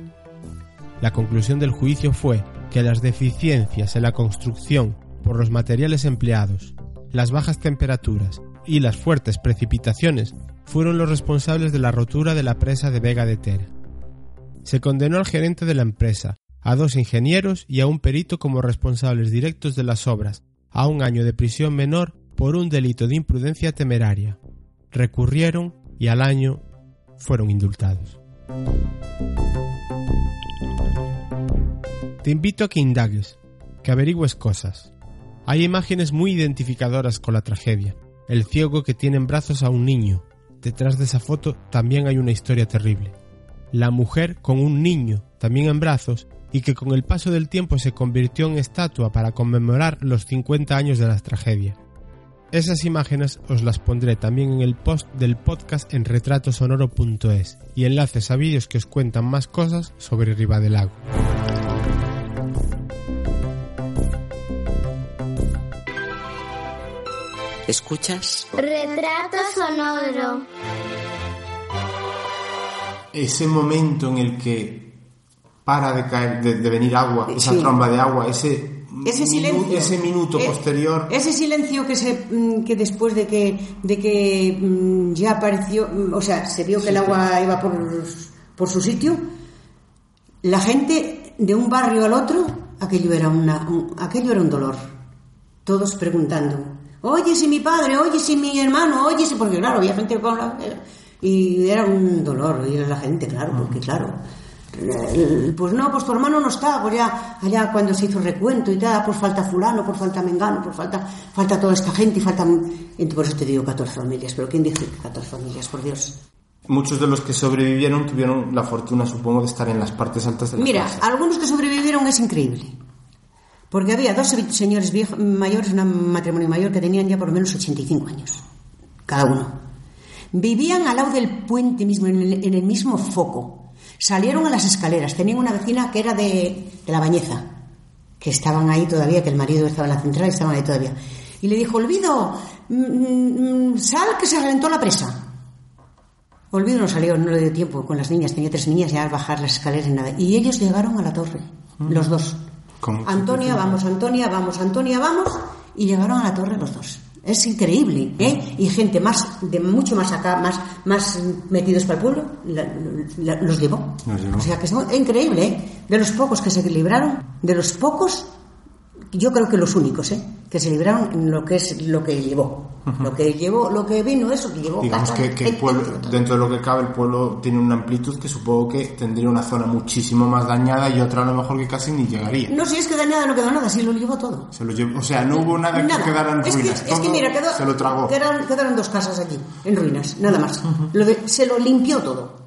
La conclusión del juicio fue que las deficiencias en la construcción por los materiales empleados, las bajas temperaturas y las fuertes precipitaciones fueron los responsables de la rotura de la presa de Vega de Tera. Se condenó al gerente de la empresa, a dos ingenieros y a un perito como responsables directos de las obras, a un año de prisión menor por un delito de imprudencia temeraria. Recurrieron y al año fueron indultados. Te invito a que indagues, que averigües cosas. Hay imágenes muy identificadoras con la tragedia. El ciego que tiene en brazos a un niño. Detrás de esa foto también hay una historia terrible. La mujer con un niño, también en brazos, y que con el paso del tiempo se convirtió en estatua para conmemorar los 50 años de la tragedia. Esas imágenes os las pondré también en el post del podcast en retratosonoro.es y enlaces a vídeos que os cuentan más cosas sobre Riva ¿Escuchas? Retrato sonoro. Ese momento en el que para de caer, de, de venir agua, esa Sí. tromba de agua, ese, ese minu- silencio ese minuto Eh, posterior. ese silencio que se mm, que después de que de que mm, ya apareció mm, o sea se vio que el agua iba por por su sitio la gente de un barrio al otro aquello era una un- aquello era un dolor todos preguntando oye si mi padre oye si mi hermano oye si porque claro había gente con la y era un dolor oír a la gente claro porque claro pues no, pues tu hermano no está, pues ya allá cuando se hizo recuento y tal, pues falta fulano, por falta mengano, por falta, falta toda esta gente y faltan, por eso te digo 14 familias, pero ¿quién dice que 14 familias, por Dios? Muchos de los que sobrevivieron tuvieron la fortuna, supongo, de estar en las partes altas de la Mira, casa. algunos que sobrevivieron es increíble, porque había dos se- señores viejos, mayores, un matrimonio mayor que tenían ya por lo menos 85 años, cada uno. Vivían al lado del puente mismo, en el, en el mismo foco. Salieron a las escaleras. Tenían una vecina que era de, de la Bañeza, que estaban ahí todavía, que el marido estaba en la central y estaban ahí todavía. Y le dijo, Olvido, mm, mm, sal que se reventó la presa. Olvido no salió, no le dio tiempo con las niñas, tenía tres niñas ya a bajar las escaleras y nada. Y ellos llegaron a la torre, los dos. Antonia, vamos, Antonia, vamos, Antonia, vamos. Y llegaron a la torre los dos. Es increíble, ¿eh? Y gente más, de mucho más acá, más, más metidos para el pueblo, la- la- los llevó. Los llevó. O sea que es increíble, ¿eh? De los pocos que se libraron, de los pocos, yo creo que los únicos, ¿eh? Que se libraron en lo que es lo que llevó. Lo que llevó, lo que vino eso, que llevó. Digamos que, que el pueblo, dentro de lo que cabe, el pueblo tiene una amplitud que supongo que tendría una zona muchísimo más dañada y otra a lo mejor que casi ni llegaría. No, si es que dañada no quedó nada, sí lo llevó todo. Se lo llevó- o sea, no hubo nada, Nada. que quedara en es que, ruinas. es que mira, quedó, se lo tragó. Quedaron, quedaron dos casas allí, en ruinas, nada más. Lo de- se lo limpió todo.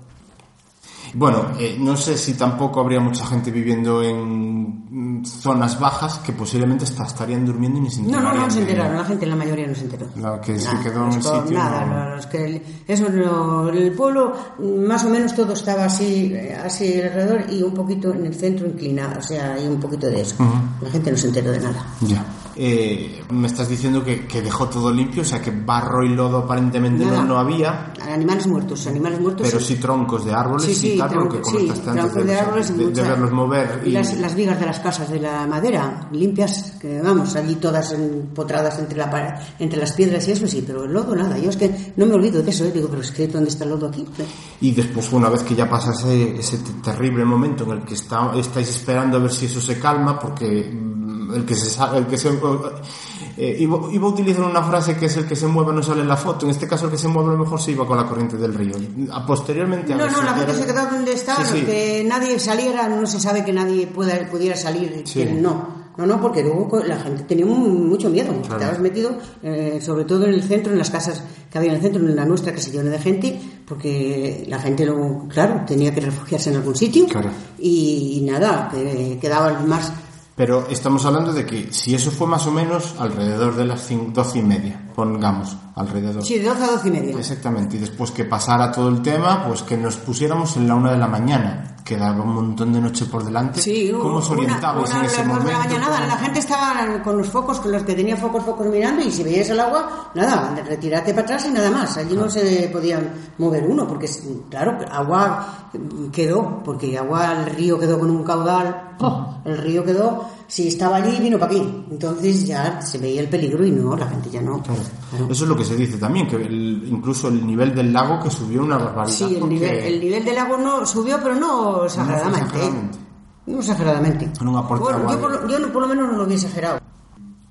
Bueno, eh, no sé si tampoco habría mucha gente viviendo en mm, zonas bajas que posiblemente hasta estarían durmiendo y ni se No, no, no enterarían se enteraron, la gente, la mayoría no se enteró. La que se Nada, quedó en el sitio, Nada, no. los que, eso no, el pueblo, mm, más o menos todo estaba así, eh, así alrededor y un poquito en el centro inclinado, o sea, hay un poquito de eso. La gente no se enteró de nada. Ya. Eh, me estás diciendo que, que dejó todo limpio, o sea que barro y lodo aparentemente no, Nada. no había, Animales muertos, animales muertos. pero sí. sí troncos de árboles Sí, sí, y tal, lo tronco- que sí, troncos de, de árboles de- de mucha- verlos mover. y Y, las, las vigas de las casas de la madera limpias que vamos allí todas empotradas entre la pared- entre las piedras y eso sí pero el lodo nada yo es que no me olvido de eso ¿eh? digo pero es que dónde está el lodo aquí y después, una vez que ya pasa ese, ese te- terrible momento en el que está, estáis esperando a ver si eso se calma, porque el que se el que se eh, iba, iba a utilizar una frase que es el que se mueve no sale en la foto en este caso el que se mueve a lo mejor se iba con la corriente del río a posteriormente a no no la gente era- se quedó donde estaba Sí, sí. que nadie saliera no se sabe que nadie pueda, pudiera salir Sí. que no no, no, porque luego la gente tenía mu- mucho miedo. Claro. Estabas metido, eh, sobre todo en el centro, en las casas que había en el centro, en la nuestra que se llenó de gente, porque la gente luego, claro, tenía que refugiarse en algún sitio. Claro. Y, y nada, que quedaban más Pero estamos hablando de que si eso fue más o menos alrededor de las cin- doce y media, pongamos, alrededor. Sí, de 12 a 12 y media. Exactamente, y después que pasara todo el tema, pues que nos pusiéramos en la una de la mañana. Quedaba un montón de noche por delante. Sí, ¿Cómo os orientabais en ese momento? nada, la gente estaba con los focos, con los que tenía focos, focos mirando, y si veías el agua, nada, retirate para atrás y nada más. Allí no se podía mover uno, porque, claro, agua quedó, porque agua, el río quedó con un caudal, ¡oh! el río quedó, si estaba allí, vino para aquí. Entonces ya se veía el peligro y no, la gente ya no. Claro. Claro. Eso es lo que se dice también, que el- incluso el nivel del lago que subió una barbaridad. Sí, el porque- nivel, el nivel del agua no subió, pero no exageradamente. ¿eh? exageradamente. No exageradamente. Bueno, yo, por, lo- yo no- por lo menos no lo había exagerado.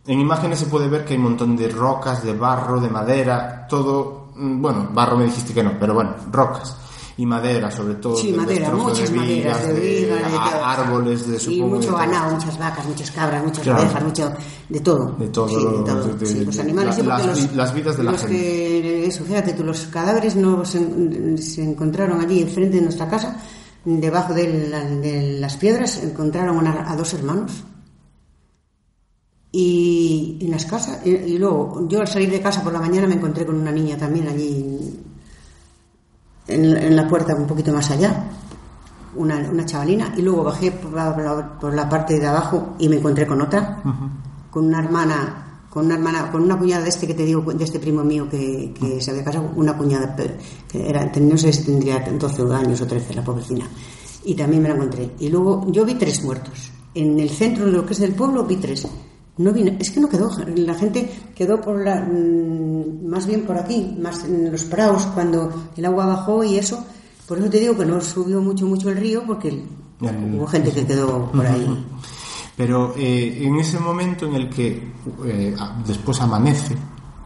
En imágenes se puede ver que hay un montón de rocas, de barro, de madera, todo, mm, bueno, barro me dijiste que no, pero bueno, rocas y madera sobre todo. Sí, de madera, muchas de maderas, de vigas, de árboles, de Y supongo, mucho de todo. ganado, muchas vacas, muchas cabras, muchas Claro. ovejas, mucho de todo. De todo, Sí, de todo. de- de- Sí, los de- animales. la- las los- las vidas de la los gente. que- eso, fíjate tú, los cadáveres no se, se encontraron allí enfrente de nuestra casa, debajo de, la- de las piedras, encontraron a, a dos hermanos. Y en las casas, y, y luego yo al salir de casa por la mañana me encontré con una niña también allí en, en la puerta un poquito más allá, una, una chavalina, y luego bajé por la, por parte de abajo y me encontré con otra, con una hermana, con una hermana, con una cuñada de este que te digo, de este primo mío que, que se había casado, una cuñada, que era, no sé si tendría 12 años o 13, la pobrecina, y también me la encontré. Y luego yo vi tres muertos. En el centro de lo que es del pueblo vi tres. No vino, es que no quedó, la gente quedó por la, mm, más bien por aquí, más en los praos, cuando el agua bajó y eso. Por eso te digo que no subió mucho, mucho el río, porque hubo gente que quedó por ahí. Pero eh, en ese momento en el que eh, después amanece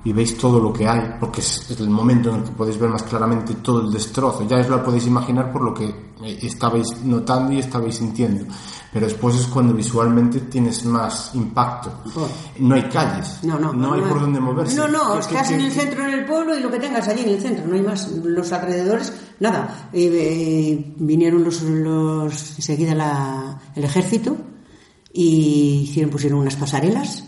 y veis todo lo que hay, porque es, es el momento en el que podéis ver más claramente todo el destrozo, ya os lo podéis imaginar por lo que eh, estabais notando y estabais sintiendo, pero después es cuando visualmente tienes más impacto. Oh. No hay calles, No, no. hay por dónde moverse. No, no, ¿Qué- estás en el centro, en el pueblo y lo que tengas allí en el centro, no hay más. Los alrededores, nada. Eh, eh, vinieron los, los enseguida la, el ejército y hicieron, pusieron unas pasarelas.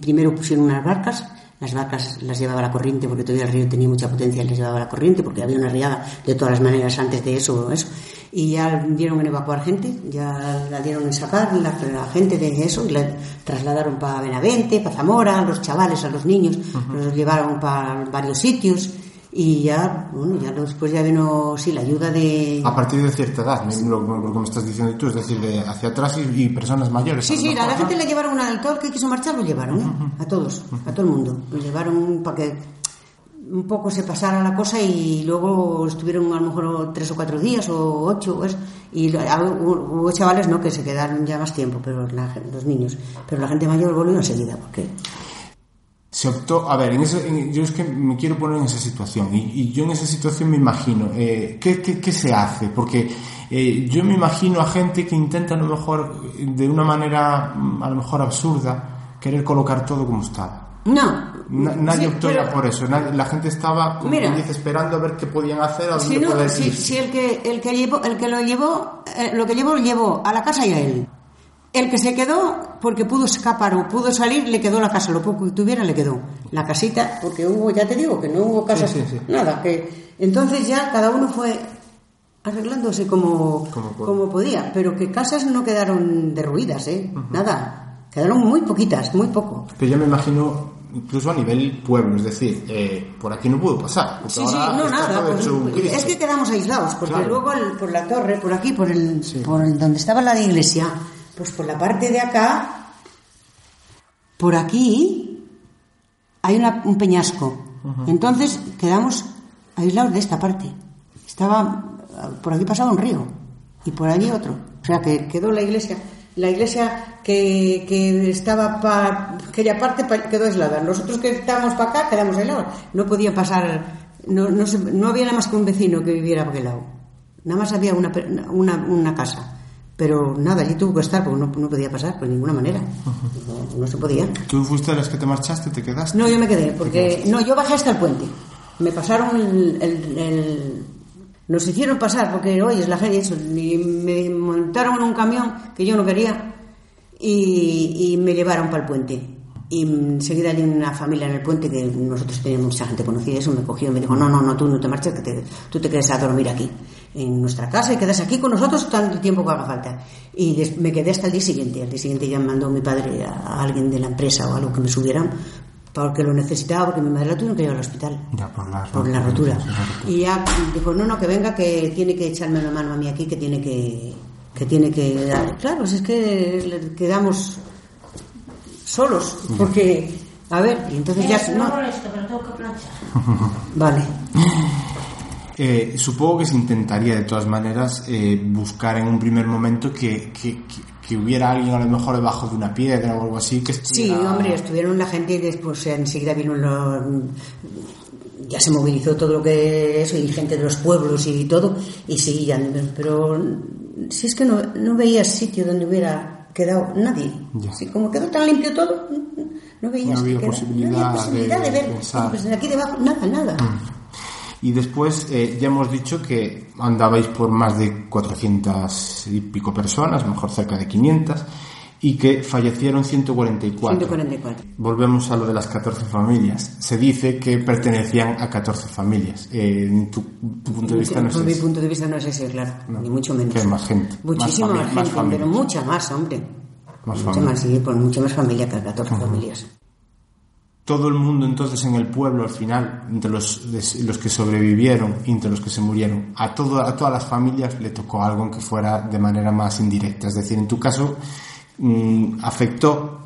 Primero pusieron unas barcas. Las barcas las llevaba la corriente porque todavía el río tenía mucha potencia y las llevaba la corriente porque había una riada de todas las maneras antes de eso. eso. Y ya dieron en evacuar gente, ya la dieron en sacar la, la gente de eso y la trasladaron para Benavente, para Zamora, a los chavales, a los niños, los llevaron para varios sitios y ya, bueno, ya después ya vino, sí, la ayuda de... A partir de cierta edad, me- lo, lo que me estás diciendo tú, es decir, de hacia atrás y, y personas mayores. Sí, sí, a la mejor, gente le llevaron al todo el que quiso marchar, lo llevaron, ¿eh? a todos, a todo el mundo. Lo llevaron para que un poco se pasara la cosa y luego estuvieron a lo mejor tres o cuatro días o ocho eso, y hubo chavales no que se quedaron ya más tiempo, pero la los niños, pero la gente mayor volvió enseguida porque Se optó, a ver, en ese- en- yo es que me quiero poner en esa situación y, yo en esa situación me imagino, eh, ¿qué, qué, se hace? Porque eh, yo me imagino a gente que intenta a lo mejor, de una manera mm, a lo mejor absurda, querer colocar todo como estaba. No, Na- nadie Sí, pero- ya por eso, nadie- la gente estaba, como Mira. dice, esperando a ver qué podían hacer, a Si, no, poder si, ir. si el que el que llevó, el que lo llevó, eh, lo que llevó lo llevó a la casa y a él. El que se quedó porque pudo escapar o pudo salir le quedó la casa, lo poco que tuviera le quedó la casita, porque hubo, ya te digo que no hubo casas, Sí, sí, sí. nada, que entonces ya cada uno fue arreglándose como Como podía, pero que casas no quedaron derruidas, eh, nada, quedaron muy poquitas, muy poco. Pero yo me imagino, incluso a nivel pueblo, es decir, eh, por aquí no pudo pasar. Sí, sí, no, nada. es que quedamos aislados, porque Claro. luego el- por la torre, por aquí, por el, por el donde estaba la iglesia, pues por la parte de acá, por aquí, hay una- un peñasco. Entonces quedamos aislados de esta parte. Estaba, por aquí pasaba un río y por allí otro. O sea que quedó la iglesia. La iglesia que, que estaba para aquella parte pa- quedó aislada. Nosotros que estábamos para acá quedamos aislados. No podía pasar, no, no, se- no había nada más que un vecino que viviera por aquel lado. Nada más había una, una, una casa. Pero nada, allí tuvo que estar porque no, no podía pasar de ninguna manera. No, no se podía. ¿Tú fuiste de las que te marchaste, te quedaste? No, yo me quedé, porque no, yo bajé hasta el puente. Me pasaron el, el- el- nos hicieron pasar porque oye, es la eso, y me montaron en un camión que yo no quería y, me llevaron para el puente. Y enseguida hay una familia en el puente que nosotros teníamos mucha gente conocida, eso me cogió y me dijo, no, no, no, tú no te marches, tú te quedes a dormir aquí, en nuestra casa, y quedas aquí con nosotros tanto tiempo que haga falta. Y des- me quedé hasta el día siguiente. Al día siguiente ya mandó mi padre a, a alguien de la empresa o algo que me subieran, porque lo necesitaba, porque mi madre la tuvieron que llevar al hospital Ya, por la, por la rotura. Sí. Y ya dijo, no, no, que venga, que tiene que echarme una mano a mí aquí, que tiene que... que tiene que dar. Claro, si es que le- quedamos solos, porque... A ver, y entonces ya... No, vale. Eh, supongo que se intentaría de todas maneras eh, buscar en un primer momento que, que, que- que hubiera alguien a lo mejor debajo de una piedra o algo así que Sí, estuviera... hombre, estuvieron la gente y después enseguida vino los... Ya se movilizó todo lo que eso, y gente de los pueblos y todo, y seguían. Pero si es que no, no veía sitio donde hubiera quedado nadie. Ya. Sí, como quedó tan limpio todo, no veías No había que posibilidad no había posibilidad de de, ver. Pues aquí debajo, nada, nada. Y después eh, ya hemos dicho que andabais por más de 400 y pico personas, mejor cerca de 500, y que fallecieron 144. 144. Volvemos a lo de las 14 familias. Se dice que pertenecían a 14 familias. Eh, en tu, tu punto de vista no es Por mi punto de vista no es ese, claro, ni mucho menos. Que más gente. Muchísima Más más, gente, pero mucha más, hombre. Más mucha familias. más, sí, por mucha más familia que 14 familias. Todo el mundo entonces en el pueblo al final, entre los, los que sobrevivieron y entre los que se murieron, a, todo, a todas las familias le tocó algo que fuera de manera más indirecta. Es decir, en tu caso mm, afectó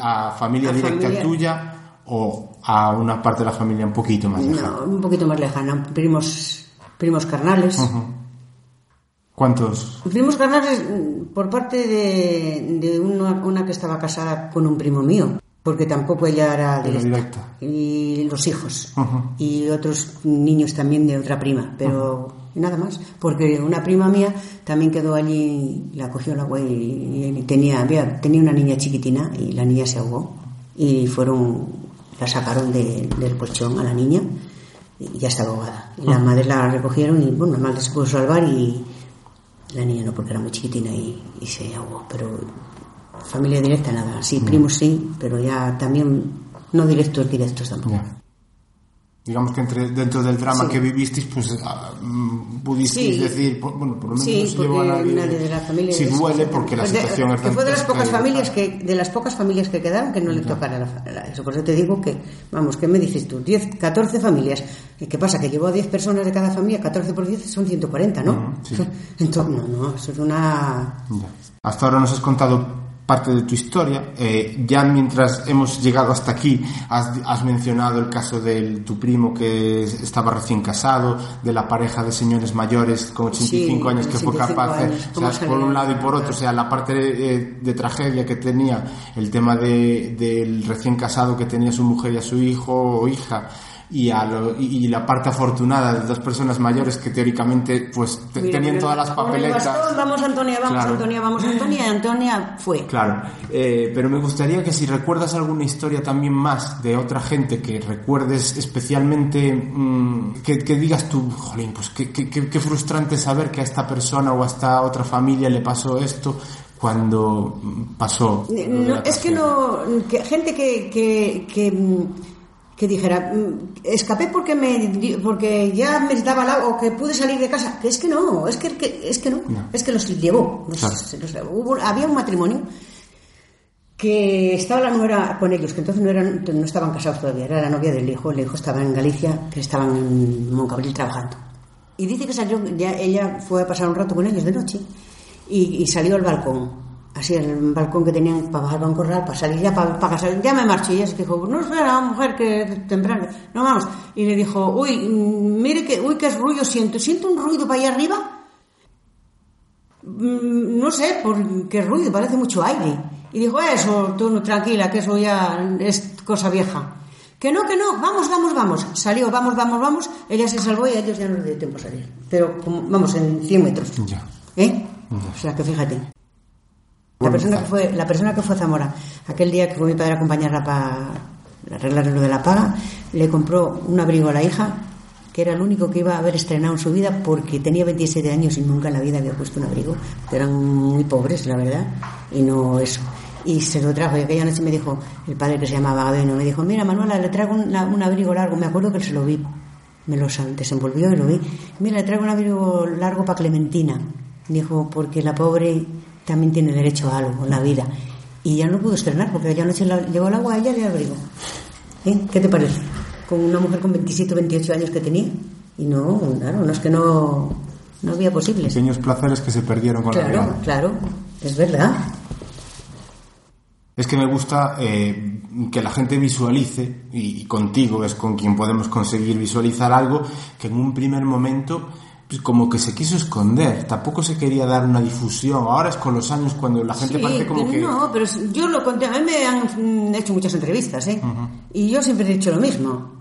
a familia A directa familia. tuya o a una parte de la familia un poquito más lejana. No, un poquito más lejana. Primos, primos carnales. ¿Cuántos? Primos carnales mm, por parte de, de una, una que estaba casada con un primo mío, porque tampoco ella era directa. directa. Y los hijos. Y otros niños también de otra prima, pero nada más. Porque una prima mía también quedó allí, la cogió el agua y, y tenía, había, tenía una niña chiquitina y la niña se ahogó. Y fueron, la sacaron de- del colchón a la niña y ya estaba ahogada. Y la madre la recogieron y bueno, la madre se pudo salvar y la niña no, porque era muy chiquitina y, y se ahogó. Pero familia directa nada. Sí, primos sí, pero ya también no directos, directos tampoco. Ya. digamos que entre, dentro del drama Sí. que vivisteis, pues ah, mm, pudisteis Sí. decir, bueno, por lo menos Sí, no se llevó a nadie, nadie de la familia si es- duele porque la Pues de- situación es que fue de las pocas familias que de las pocas familias que quedaron que no le tocara la- la- eso por eso te digo que vamos qué me dices tú 10 14 familias ¿Y qué pasa que llevó a 10 personas de cada familia 14 por 10 son 140 ¿no? Ujú, sí. entonces no no eso es una Ya. Hasta ahora nos has contado parte de tu historia. Eh, ya mientras hemos llegado hasta aquí, has, has mencionado el caso de tu primo que estaba recién casado, de la pareja de señores mayores con 85 Sí, años que fue 85 capaz de, o sea, por un lado y por otro, o sea, la parte de, de tragedia que tenía, el tema de, del recién casado que tenía su mujer y a su hijo o hija. Y, a lo- y, la parte afortunada de dos personas mayores que teóricamente pues te- Mira, tenían todas las papeletas. bastón, vamos Antonia vamos Claro. Antonia vamos Antonia y Antonia fue Claro, eh, pero me gustaría que si recuerdas alguna historia también más de otra gente que recuerdes especialmente, mm, que, que digas tú, jolín, pues qué, qué- qué- qué frustrante saber que a esta persona o a esta otra familia le pasó esto cuando mm, pasó. No, la es que no. que gente que, que, que, mm, que dijera, mm, escapé porque me porque ya me daba la o que pude salir de casa. Que es que no, es que, que- es que no, No. es que los llevó. los- Claro. hubo- había un matrimonio que estaba la nuera con ellos, que entonces no, eran, no estaban casados todavía, era la novia del hijo, el hijo estaba en Galicia, que estaban en Moncabril trabajando. Y dice que salió, ya ella fue a pasar un rato con ellos de noche y, y salió al balcón, así el balcón que tenían para bajar a un corral, para salir ya, para, para casar, ya me marcho. Y ella se dijo, no espera, mujer, que temprano, no vamos. Y le dijo, uy, mm, mire que, uy, qué ruido siento, siento un ruido para allá arriba. Mm, no sé por qué ruido, parece mucho aire. Y dijo, eso, tú tranquila, que eso ya es cosa vieja. Que no, que no, vamos, vamos, vamos. Salió, vamos, vamos, vamos. Ella se salvó y a ellos ya no les dio tiempo a salir. Pero, como, vamos, en 100 metros. Ya. ¿Eh? O sea, que fíjate. La persona, que fue, la persona que fue a Zamora, aquel día que fue mi padre a acompañarla para arreglar lo de la paga, le compró un abrigo a la hija, que era el único que iba a haber estrenado en su vida porque tenía 27 años y nunca en la vida había puesto un abrigo. Eran muy pobres, la verdad, y no eso. Y se lo trajo, y aquella noche me dijo, el padre que se llamaba Gabeno, me dijo, mira Manuela, le traigo un, un abrigo largo. Me acuerdo que se lo vi, me lo desenvolvió y lo vi. Mira, le traigo un abrigo largo para Clementina. Dijo, porque la pobre también tiene derecho a algo la vida. Y ya no pudo estrenar, porque aquella noche la- llegó el agua a ella le abrigo. ¿Eh? ¿Qué te parece? Con una mujer con 27 o 28 años que tenía. Y no, claro, no es que no, no había posibles. Pequeños placeres que se perdieron con la Claro, vida. claro, es verdad. Es que me gusta eh, que la gente visualice, y, y contigo es con quien podemos conseguir visualizar algo que en un primer momento como que se quiso esconder, tampoco se quería dar una difusión. Ahora es con los años cuando la gente Sí, parece como pero que... No, pero yo lo conté, a mí me han mm, hecho muchas entrevistas, ¿eh? Y yo siempre he dicho lo mismo.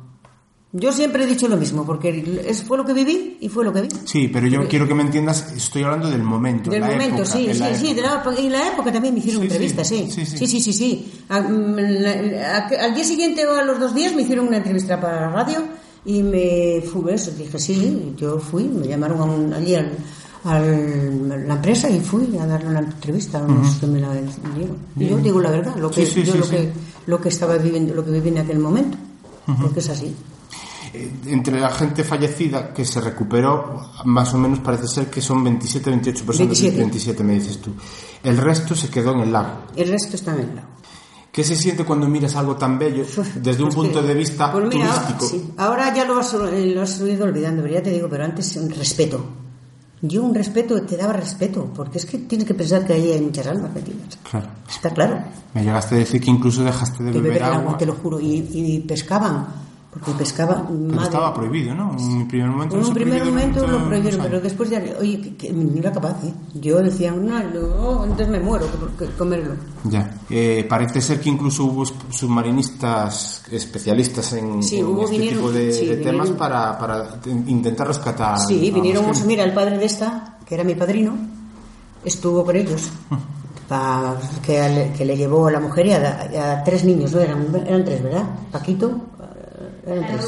Yo siempre he dicho lo mismo, porque es, fue lo que viví y fue lo que vi. Sí, pero yo quiero que me entiendas, estoy hablando del momento. Del la momento, época, sí, sí, la sí, de la, en la época también me hicieron Sí, entrevistas, sí. sí, sí. Sí, sí, sí, sí. A- mm, a- al día siguiente o a los dos días me hicieron una entrevista para la radio y me fui, eso, dije sí, yo fui, me llamaron a un- allí al, al- la empresa y fui a darle una entrevista a los que me la dieron. Y yo digo la verdad, lo que, Sí, sí, yo sí, lo, sí. que, lo que estaba viviendo, lo que viví en aquel momento, porque es así. Eh, entre la gente fallecida que se recuperó, más o menos parece ser que son 27, 28 personas. 27. 27 me dices tú. El resto se quedó en el lago. El resto está en el lago. ¿Qué se siente cuando miras algo tan bello desde un Pues punto que- de vista pues mira, turístico? sí, ahora ya lo has, eh, lo has ido olvidando, pero ya te digo, pero antes un respeto. Yo un respeto, te daba respeto, porque es que tienes que pensar que ahí hay muchas almas metidas. Claro. Está claro. Me llegaste a decir que incluso dejaste de Que beber beber agua. te lo juro. Y, y pescaban, porque pescaba. Pero estaba prohibido, ¿no? En un primer momento. En un primer momento lo prohibieron, pero después ya, oye, que, que no era capaz, ¿eh? Yo decía, no, no, entonces me muero que, que comerlo. Ya. Eh, parece ser que incluso hubo submarinistas especialistas en, Sí, en hubo- este vinieron- tipo de, sí, de temas vinieron- para, para intentar rescatar. Sí, vinieron, muchos- mira, el padre de esta, que era mi padrino, estuvo con ellos, pa- que, le- que le llevó a la mujer y a, a tres niños, ¿no? Eran, eran tres, ¿verdad? Paquito, eran tres.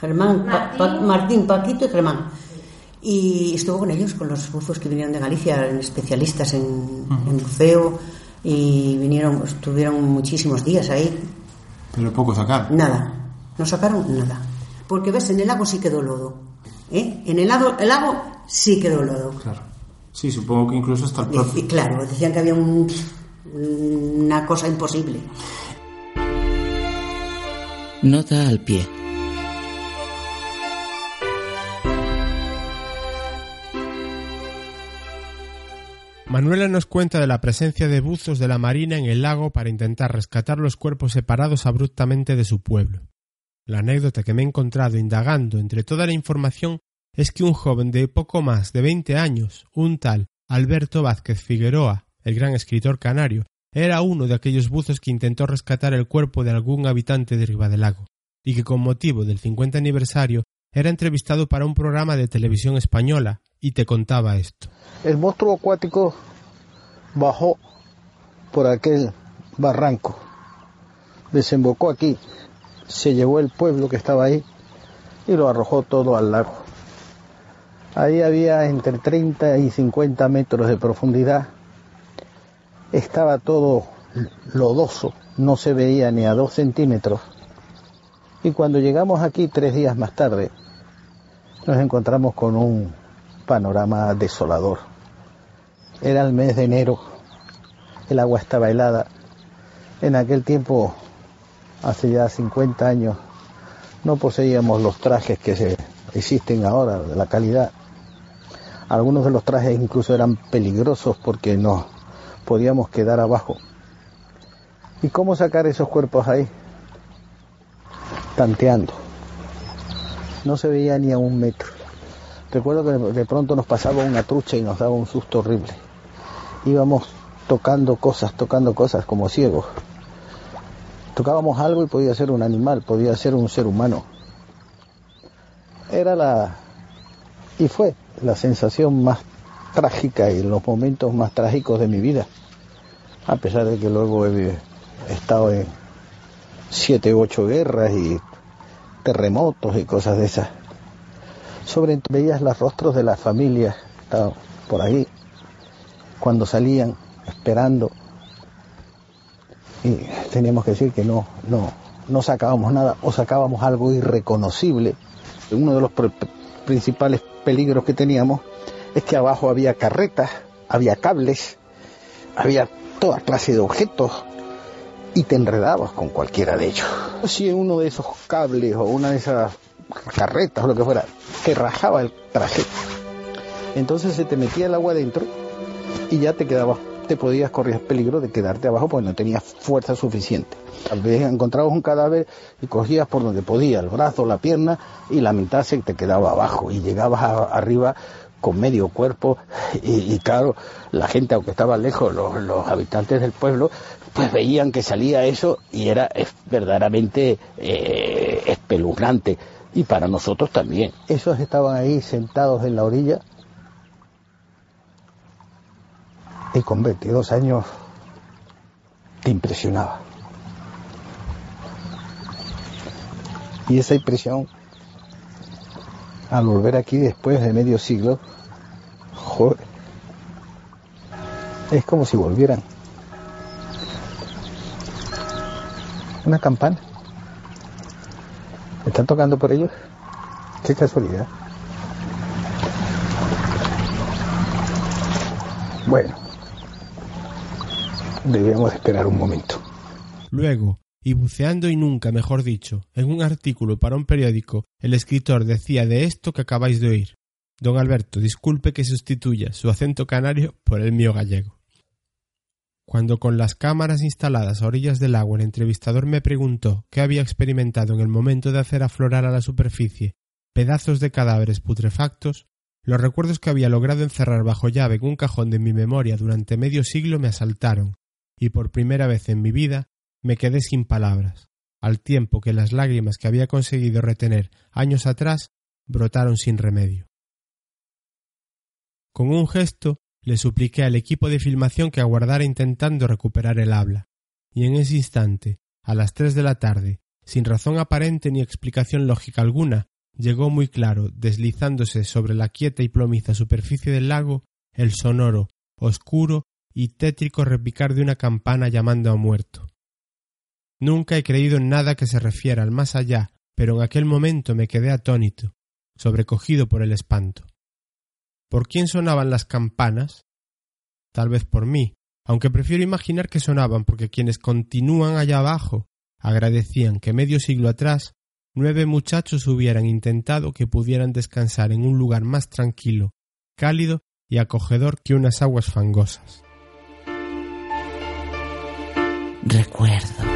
Germán, Pa- Pa- Martín, Paquito y Germán. Y estuvo con ellos, con los buzos que vinieron de Galicia, especialistas en, en buceo, y vinieron, estuvieron muchísimos días ahí, Pero poco sacar. Nada, no sacaron nada. porque ves, en el lago sí quedó lodo. ¿eh? En el lago, el lago sí quedó lodo. Claro. Sí, supongo que incluso hasta el Y, propio... y claro, decían que había un- una cosa imposible. Nota al pie. Manuela nos cuenta de la presencia de buzos de la Marina en el lago para intentar rescatar los cuerpos separados abruptamente de su pueblo. La anécdota que me he encontrado indagando entre toda la información es que un joven de poco más de veinte años, un tal Alberto Vázquez Figueroa, el gran escritor canario, era uno de aquellos buzos que intentó rescatar el cuerpo de algún habitante de Ribadelago, y que con motivo del 50 aniversario era entrevistado para un programa de televisión española, y te contaba esto. El monstruo acuático bajó por aquel barranco, desembocó aquí, se llevó el pueblo que estaba ahí y lo arrojó todo al lago. Ahí había entre 30 y 50 metros de profundidad, estaba todo lodoso, no se veía ni a dos centímetros. Y cuando llegamos aquí tres días más tarde, nos encontramos con un panorama desolador. Era el mes de enero, el agua estaba helada. En aquel tiempo, hace ya 50 años, no poseíamos los trajes que se existen ahora, de la calidad. Algunos de los trajes incluso eran peligrosos porque nos podíamos quedar abajo. ¿Y cómo sacar esos cuerpos ahí? Tanteando. No se veía ni a un metro. Recuerdo que de pronto nos pasaba una trucha y nos daba un susto horrible. Íbamos tocando cosas, tocando cosas como ciegos. Tocábamos algo y podía ser un animal, podía ser un ser humano. Era la... y fue la sensación más trágica y los momentos más trágicos de mi vida. A pesar de que luego he estado en siete u ocho guerras y terremotos y cosas de esas. Sobre veías los rostros de las familias, por ahí, cuando salían, esperando. Y teníamos que decir que no, no, no sacábamos nada o sacábamos algo irreconocible. Uno de los pr- principales peligros que teníamos es que abajo había carretas, había cables, había toda clase de objetos y te enredabas con cualquiera de ellos. Si uno de esos cables o una de esas carretas o lo que fuera te rajaba el traje, entonces se te metía el agua dentro y ya te quedabas, te podías correr peligro de quedarte abajo porque no tenías fuerza suficiente. Tal vez encontrabas un cadáver y cogías por donde podía, el brazo, la pierna y la mitad se te quedaba abajo y llegabas arriba con medio cuerpo y, claro, la gente aunque estaba lejos, los, los habitantes del pueblo, pues veían que salía eso y era verdaderamente eh, espeluznante y para nosotros también. Esos estaban ahí sentados en la orilla y con 22 años te impresionaba. Y esa impresión, al volver aquí después de medio siglo, joder, es como si volvieran. Una campana. ¿Me están tocando por ellos? Qué casualidad. Bueno, debíamos esperar un momento. Luego, y buceando y nunca, mejor dicho, en un artículo para un periódico, el escritor decía de esto que acabáis de oír. Don Alberto, disculpe que sustituya su acento canario por el mío gallego. Cuando con las cámaras instaladas a orillas del agua el entrevistador me preguntó qué había experimentado en el momento de hacer aflorar a la superficie pedazos de cadáveres putrefactos, los recuerdos que había logrado encerrar bajo llave en un cajón de mi memoria durante medio siglo me asaltaron, y por primera vez en mi vida me quedé sin palabras, al tiempo que las lágrimas que había conseguido retener años atrás brotaron sin remedio. Con un gesto le supliqué al equipo de filmación que aguardara intentando recuperar el habla, y en ese instante, a las tres de la tarde, sin razón aparente ni explicación lógica alguna, llegó muy claro, deslizándose sobre la quieta y plomiza superficie del lago, el sonoro, oscuro y tétrico repicar de una campana llamando a muerto. Nunca he creído en nada que se refiera al más allá pero en aquel momento me quedé atónito, sobrecogido por el espanto. ¿Por quién sonaban las campanas? Tal vez por mí, aunque prefiero imaginar que sonaban porque quienes continúan allá abajo agradecían que medio siglo atrás nueve muchachos hubieran intentado que pudieran descansar en un lugar más tranquilo, cálido y acogedor que unas aguas fangosas. Recuerdos.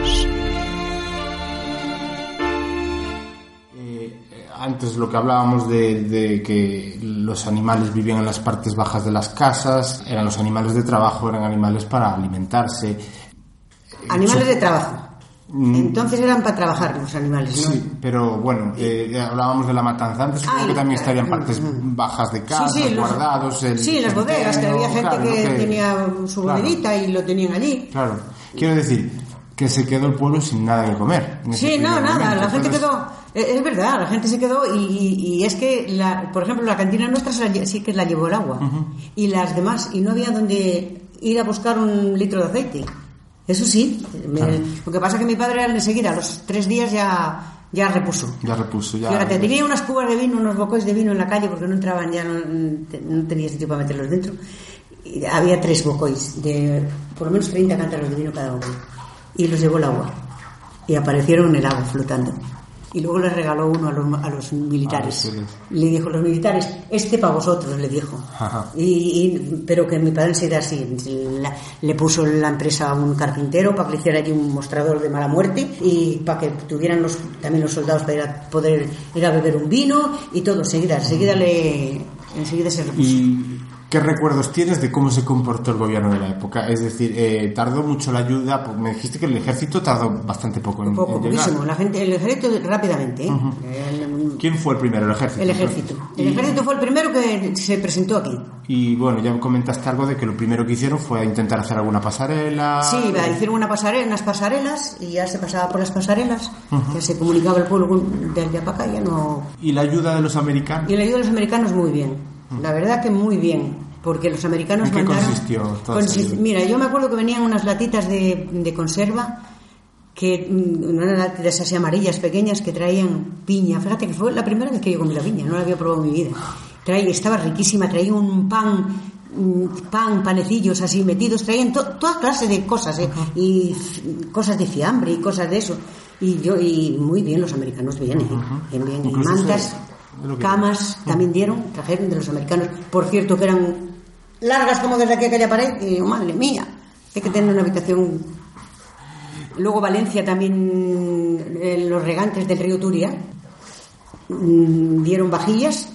Antes lo que hablábamos de, de, que los animales vivían en las partes bajas de las casas, eran los animales de trabajo, eran animales para alimentarse. Animales de trabajo. Entonces eran para trabajar los animales, ¿no? Sí, pero bueno, eh, hablábamos de la matanza antes, supongo Ah, que también estarían mm, partes mm. bajas de casa, sí, los- guardados. el Sí, en las bodegas, que había gente claro, que, tenía su claro, bodeguita y lo tenían allí. Claro, quiero decir que se quedó el pueblo sin nada que comer. Sí, no, nada, momento. la gente Entonces, quedó, es verdad, la gente se quedó y, y- y es que, la, por ejemplo, la cantina nuestra se la lle- sí que la llevó el agua y las demás, y no había donde ir a buscar un litro de aceite. Eso sí, me- lo que pasa es que mi padre enseguida, a los tres días ya, ya repuso. Ya repuso, ya. Fíjate, tenía unas cubas de vino, unos bocois de vino en la calle porque no entraban ya, no, no tenía sitio para meterlos dentro. Y había tres bocois de por lo menos 30 cántaros de vino cada uno. Y los llevó el agua. Y aparecieron en el agua flotando. Y luego les regaló uno a los, a los militares. Ah. Le dijo, los militares, este para vosotros, le dijo. Y, y- pero que mi padre enseguida así, la- le puso la empresa a un carpintero para que le hiciera allí un mostrador de mala muerte y para que tuvieran los, también los soldados para ir a poder ir a beber un vino y todo, enseguida, enseguida le, enseguida se repuso. ¿Y qué recuerdos tienes de cómo se comportó el gobierno de la época? Es decir, eh, tardó mucho la ayuda, pues me dijiste que el ejército tardó bastante poco en, Poco, en llegar. poquísimo. La gente, el ejército rápidamente, ¿eh? El, ¿Quién fue el primero? El ejército. el ejército. El ejército fue el primero que se presentó aquí. Y bueno, ya comentaste algo de que lo primero que hicieron fue intentar hacer alguna pasarela. Sí, va, hicieron una pasarela, unas pasarelas y ya se pasaba por las pasarelas, ya se comunicaba el pueblo de allá para acá, ya no... Y la ayuda de los americanos. Y la ayuda de los americanos muy bien, la verdad que muy bien, porque los americanos ¿En qué mandaron... consistió? Mira, yo me acuerdo que venían unas latitas de, de conserva, que mm, unas latitas así amarillas pequeñas que traían piña, fíjate que fue la primera vez que yo comí la piña, no la había probado en mi vida. Traía, estaba riquísima, traía un pan mm, pan, panecillos así metidos, traían to- toda clase de cosas, ¿eh? y cosas de fiambre y cosas de eso. Y yo, y muy bien, los americanos bien, ¿eh? bien, bien. Mantas, camas también dieron, trajeron de los americanos. Por cierto, que eran largas como desde aquí a aquella pared, y digo, madre mía, hay que tener una habitación. Luego Valencia también, los regantes del río Turia, mm, dieron vajillas,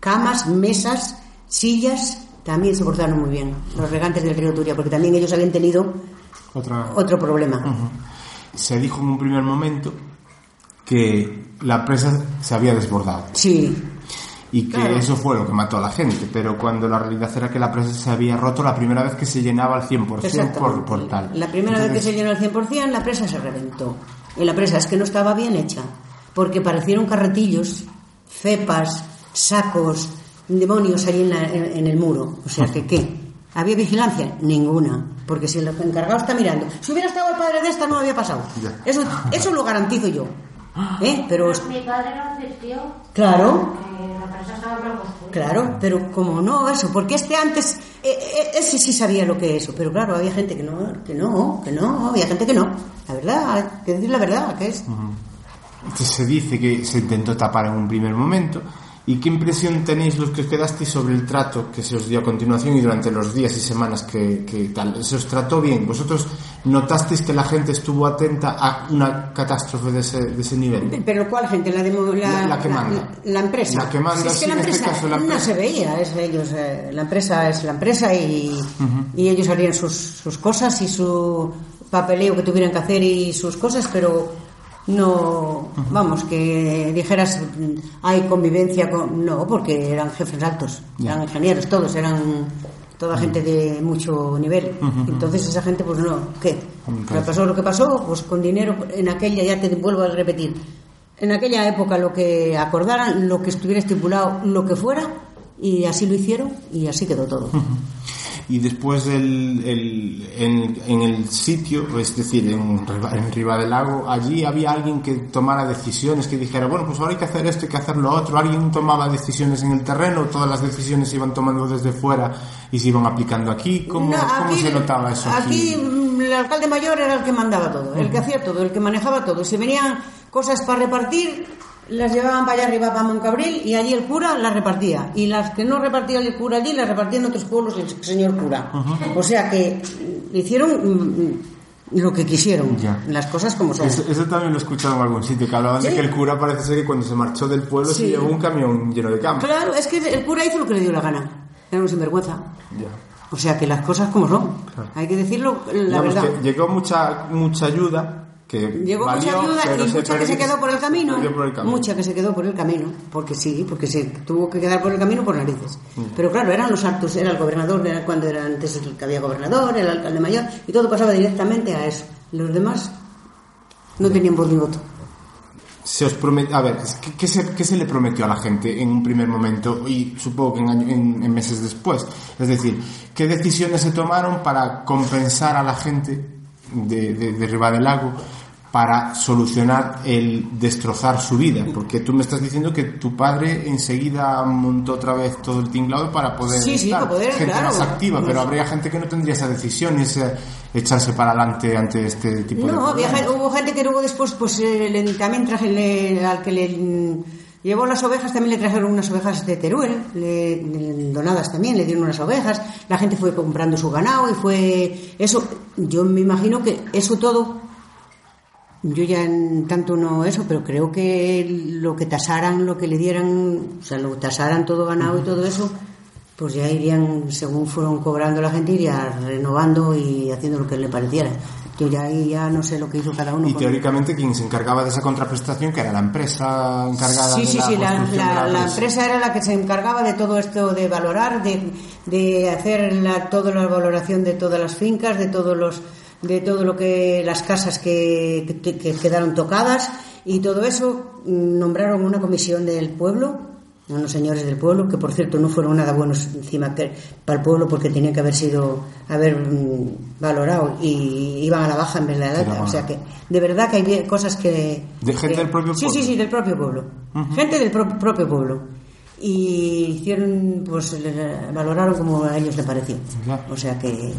camas, mesas, sillas, también se portaron muy bien, los regantes del río Turia, porque también ellos habían tenido Otra... otro problema. Se dijo en un primer momento que la presa se había desbordado Sí, y que Claro. eso fue lo que mató a la gente, pero cuando la realidad era que la presa se había roto la primera vez que se llenaba al 100% por, por tal. La primera vez que se llenó al 100%, la presa se reventó. Y la presa es que no estaba bien hecha, porque parecieron carretillos, cepas, sacos, demonios allí en, la- en- en el muro. O sea, que qué. ¿Había vigilancia? Ninguna. Porque si el encargado está mirando. Si hubiera estado el padre de esta, no había pasado. Ya. Eso, eso lo garantizo yo. ¿Eh? Pero, Mi padre lo advirtió claro. Claro, pero como no, eso, porque este antes, eh, eh, ese sí sabía lo que es eso, pero claro, había gente que no, que no, que no, había gente que no. La verdad, hay que decir la verdad, que es. Entonces se dice que se intentó tapar en un primer momento. ¿Y qué impresión tenéis los que os quedasteis sobre el trato que se os dio a continuación y durante los días y semanas que, que tal? ¿Se os trató bien? ¿Vosotros notasteis que la gente estuvo atenta a una catástrofe de ese, de ese nivel? Pero ¿cuál gente? La, demo- la, La- la que manda. La, la empresa. La que manda, Si es sí, que la en este empresa, caso la no empresa. se veía, es ellos, eh, la empresa es la empresa y, y ellos harían sus, sus cosas y su papeleo que tuvieran que hacer y sus cosas, pero no, vamos, que dijeras hay convivencia con... No, porque eran jefes altos, eran ingenieros todos, eran toda gente de mucho nivel. Entonces esa gente, pues no, ¿qué? Le pasó lo que pasó, pues con dinero, en aquella, ya te vuelvo a repetir, en aquella época lo que acordaran, lo que estuviera estipulado, lo que fuera, y así lo hicieron y así quedó todo. Y después el, el- en, en el sitio, es decir, en, Riva- en Riva del Lago, allí había alguien que tomara decisiones, que dijera, bueno, pues ahora hay que hacer esto, hay que hacer lo otro. Alguien tomaba decisiones en el terreno, todas las decisiones se iban tomando desde fuera y se iban aplicando aquí. ¿Cómo, No, cómo se notaba eso aquí? Aquí mm, el alcalde mayor era el que mandaba todo, el que hacía todo, el que manejaba todo. Si venían cosas para repartir, las llevaban para allá arriba, para Moncabril, y allí el cura las repartía. Y las que no repartía el cura allí, las repartía en otros pueblos el señor cura. O sea que mm, hicieron mm, lo que quisieron, Ya. las cosas como son. Eso, eso también lo he escuchado en algún sitio, que hablaban de que el cura parece ser que cuando se marchó del pueblo se Sí. llevó un camión lleno de campo. Claro, es que el cura hizo lo que le dio la gana. Era un sinvergüenza. Ya. O sea que las cosas como son. Claro. Hay que decirlo la Digamos verdad. que llegó mucha, mucha ayuda, que Llegó valió, mucha ayuda y mucha que se quedó por el camino. perdió por el camino. Mucha que se quedó por el camino. Porque sí, porque se tuvo que quedar por el camino por narices. Mm. Pero claro, eran los actos, era el gobernador, era cuando era antes el que había gobernador, el alcalde mayor, y todo pasaba directamente a eso. Los demás no tenían voz ni voto. Se os promet- a ver, ¿qué, qué se, qué se le prometió a la gente en un primer momento y supongo que en, año- en- en meses después? Es decir, ¿qué decisiones se tomaron para compensar a la gente de, de, de Riva del Lago para solucionar el destrozar su vida? Porque tú me estás diciendo que tu padre enseguida montó otra vez todo el tinglado para poder Sí, sí, estar. para poder, gente claro. más activa, pero habría gente que no tendría esa decisión, ese echarse para adelante ante este tipo de No, hubo gente que luego después, pues eh, le- también traje, le- al que le llevó las ovejas, también le trajeron unas ovejas de Teruel, le- donadas también, le dieron unas ovejas, la gente fue comprando su ganado y fue eso, yo me imagino que eso todo, yo ya en tanto no eso, pero creo que lo que tasaran, lo que le dieran, o sea, lo tasaran todo ganado y todo eso, pues ya irían, según fueron cobrando la gente, iría renovando y haciendo lo que le pareciera. Yo ya ahí ya no sé lo que hizo cada uno. Y teóricamente quien se encargaba de esa contraprestación, que era la empresa encargada Sí, de sí, la sí, la, de la- la presa. empresa era la que se encargaba de todo esto, de valorar, de, de hacer la, toda la valoración de todas las fincas, de todos los de todo lo que las casas que, que- que quedaron tocadas y todo eso mm, nombraron una comisión del pueblo unos señores del pueblo que por cierto no fueron nada buenos encima que, para el pueblo porque tenían que haber sido haber mm, valorado y iban a la baja en vez de la alta. Tiraban. o sea que de verdad que hay cosas que ¿De gente que- del propio sí pueblo? sí sí del propio pueblo. Gente del pro- propio pueblo. Y hicieron pues valoraron como a ellos les pareció o sea que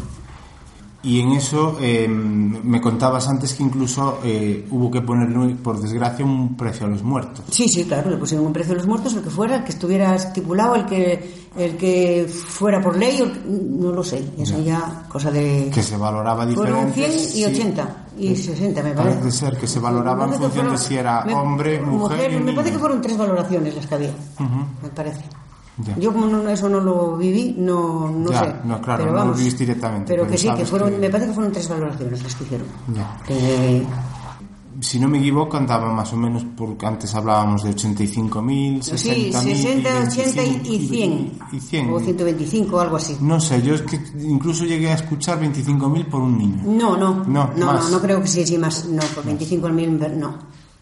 Y en eso eh, me contabas antes que incluso eh, hubo que ponerle, por desgracia, un precio a los muertos. Sí, sí, claro, le pusieron un precio a los muertos, el que fuera, el que estuviera estipulado, el que el que fuera por ley, el que- no lo sé, eso ya cosa de... Que se valoraba Fueron diferente. 100 y 80 y 60, me parece. Parece ser que se valoraba en función de si era me- hombre, mujer, y Me parece que fueron tres valoraciones las que había, me parece. Ya. Yo como no, eso no lo viví, no, no Ya, sé. no, claro, pero no lo vamos, viviste directamente, Pero pero que sí, que fueron, que- me parece que fueron tres valoraciones las que hicieron. Ya. Que- Si no me equivoco, andaba más o menos, porque antes hablábamos de 85.000, 60.000. sí, 60, 80 y 25, 100. Y 100. O 125, algo así. No sé, yo es que incluso llegué a escuchar 25.000 por un niño. No, no, No, no, más. no, no creo que sí, sí, más, no, por 25 mil, no.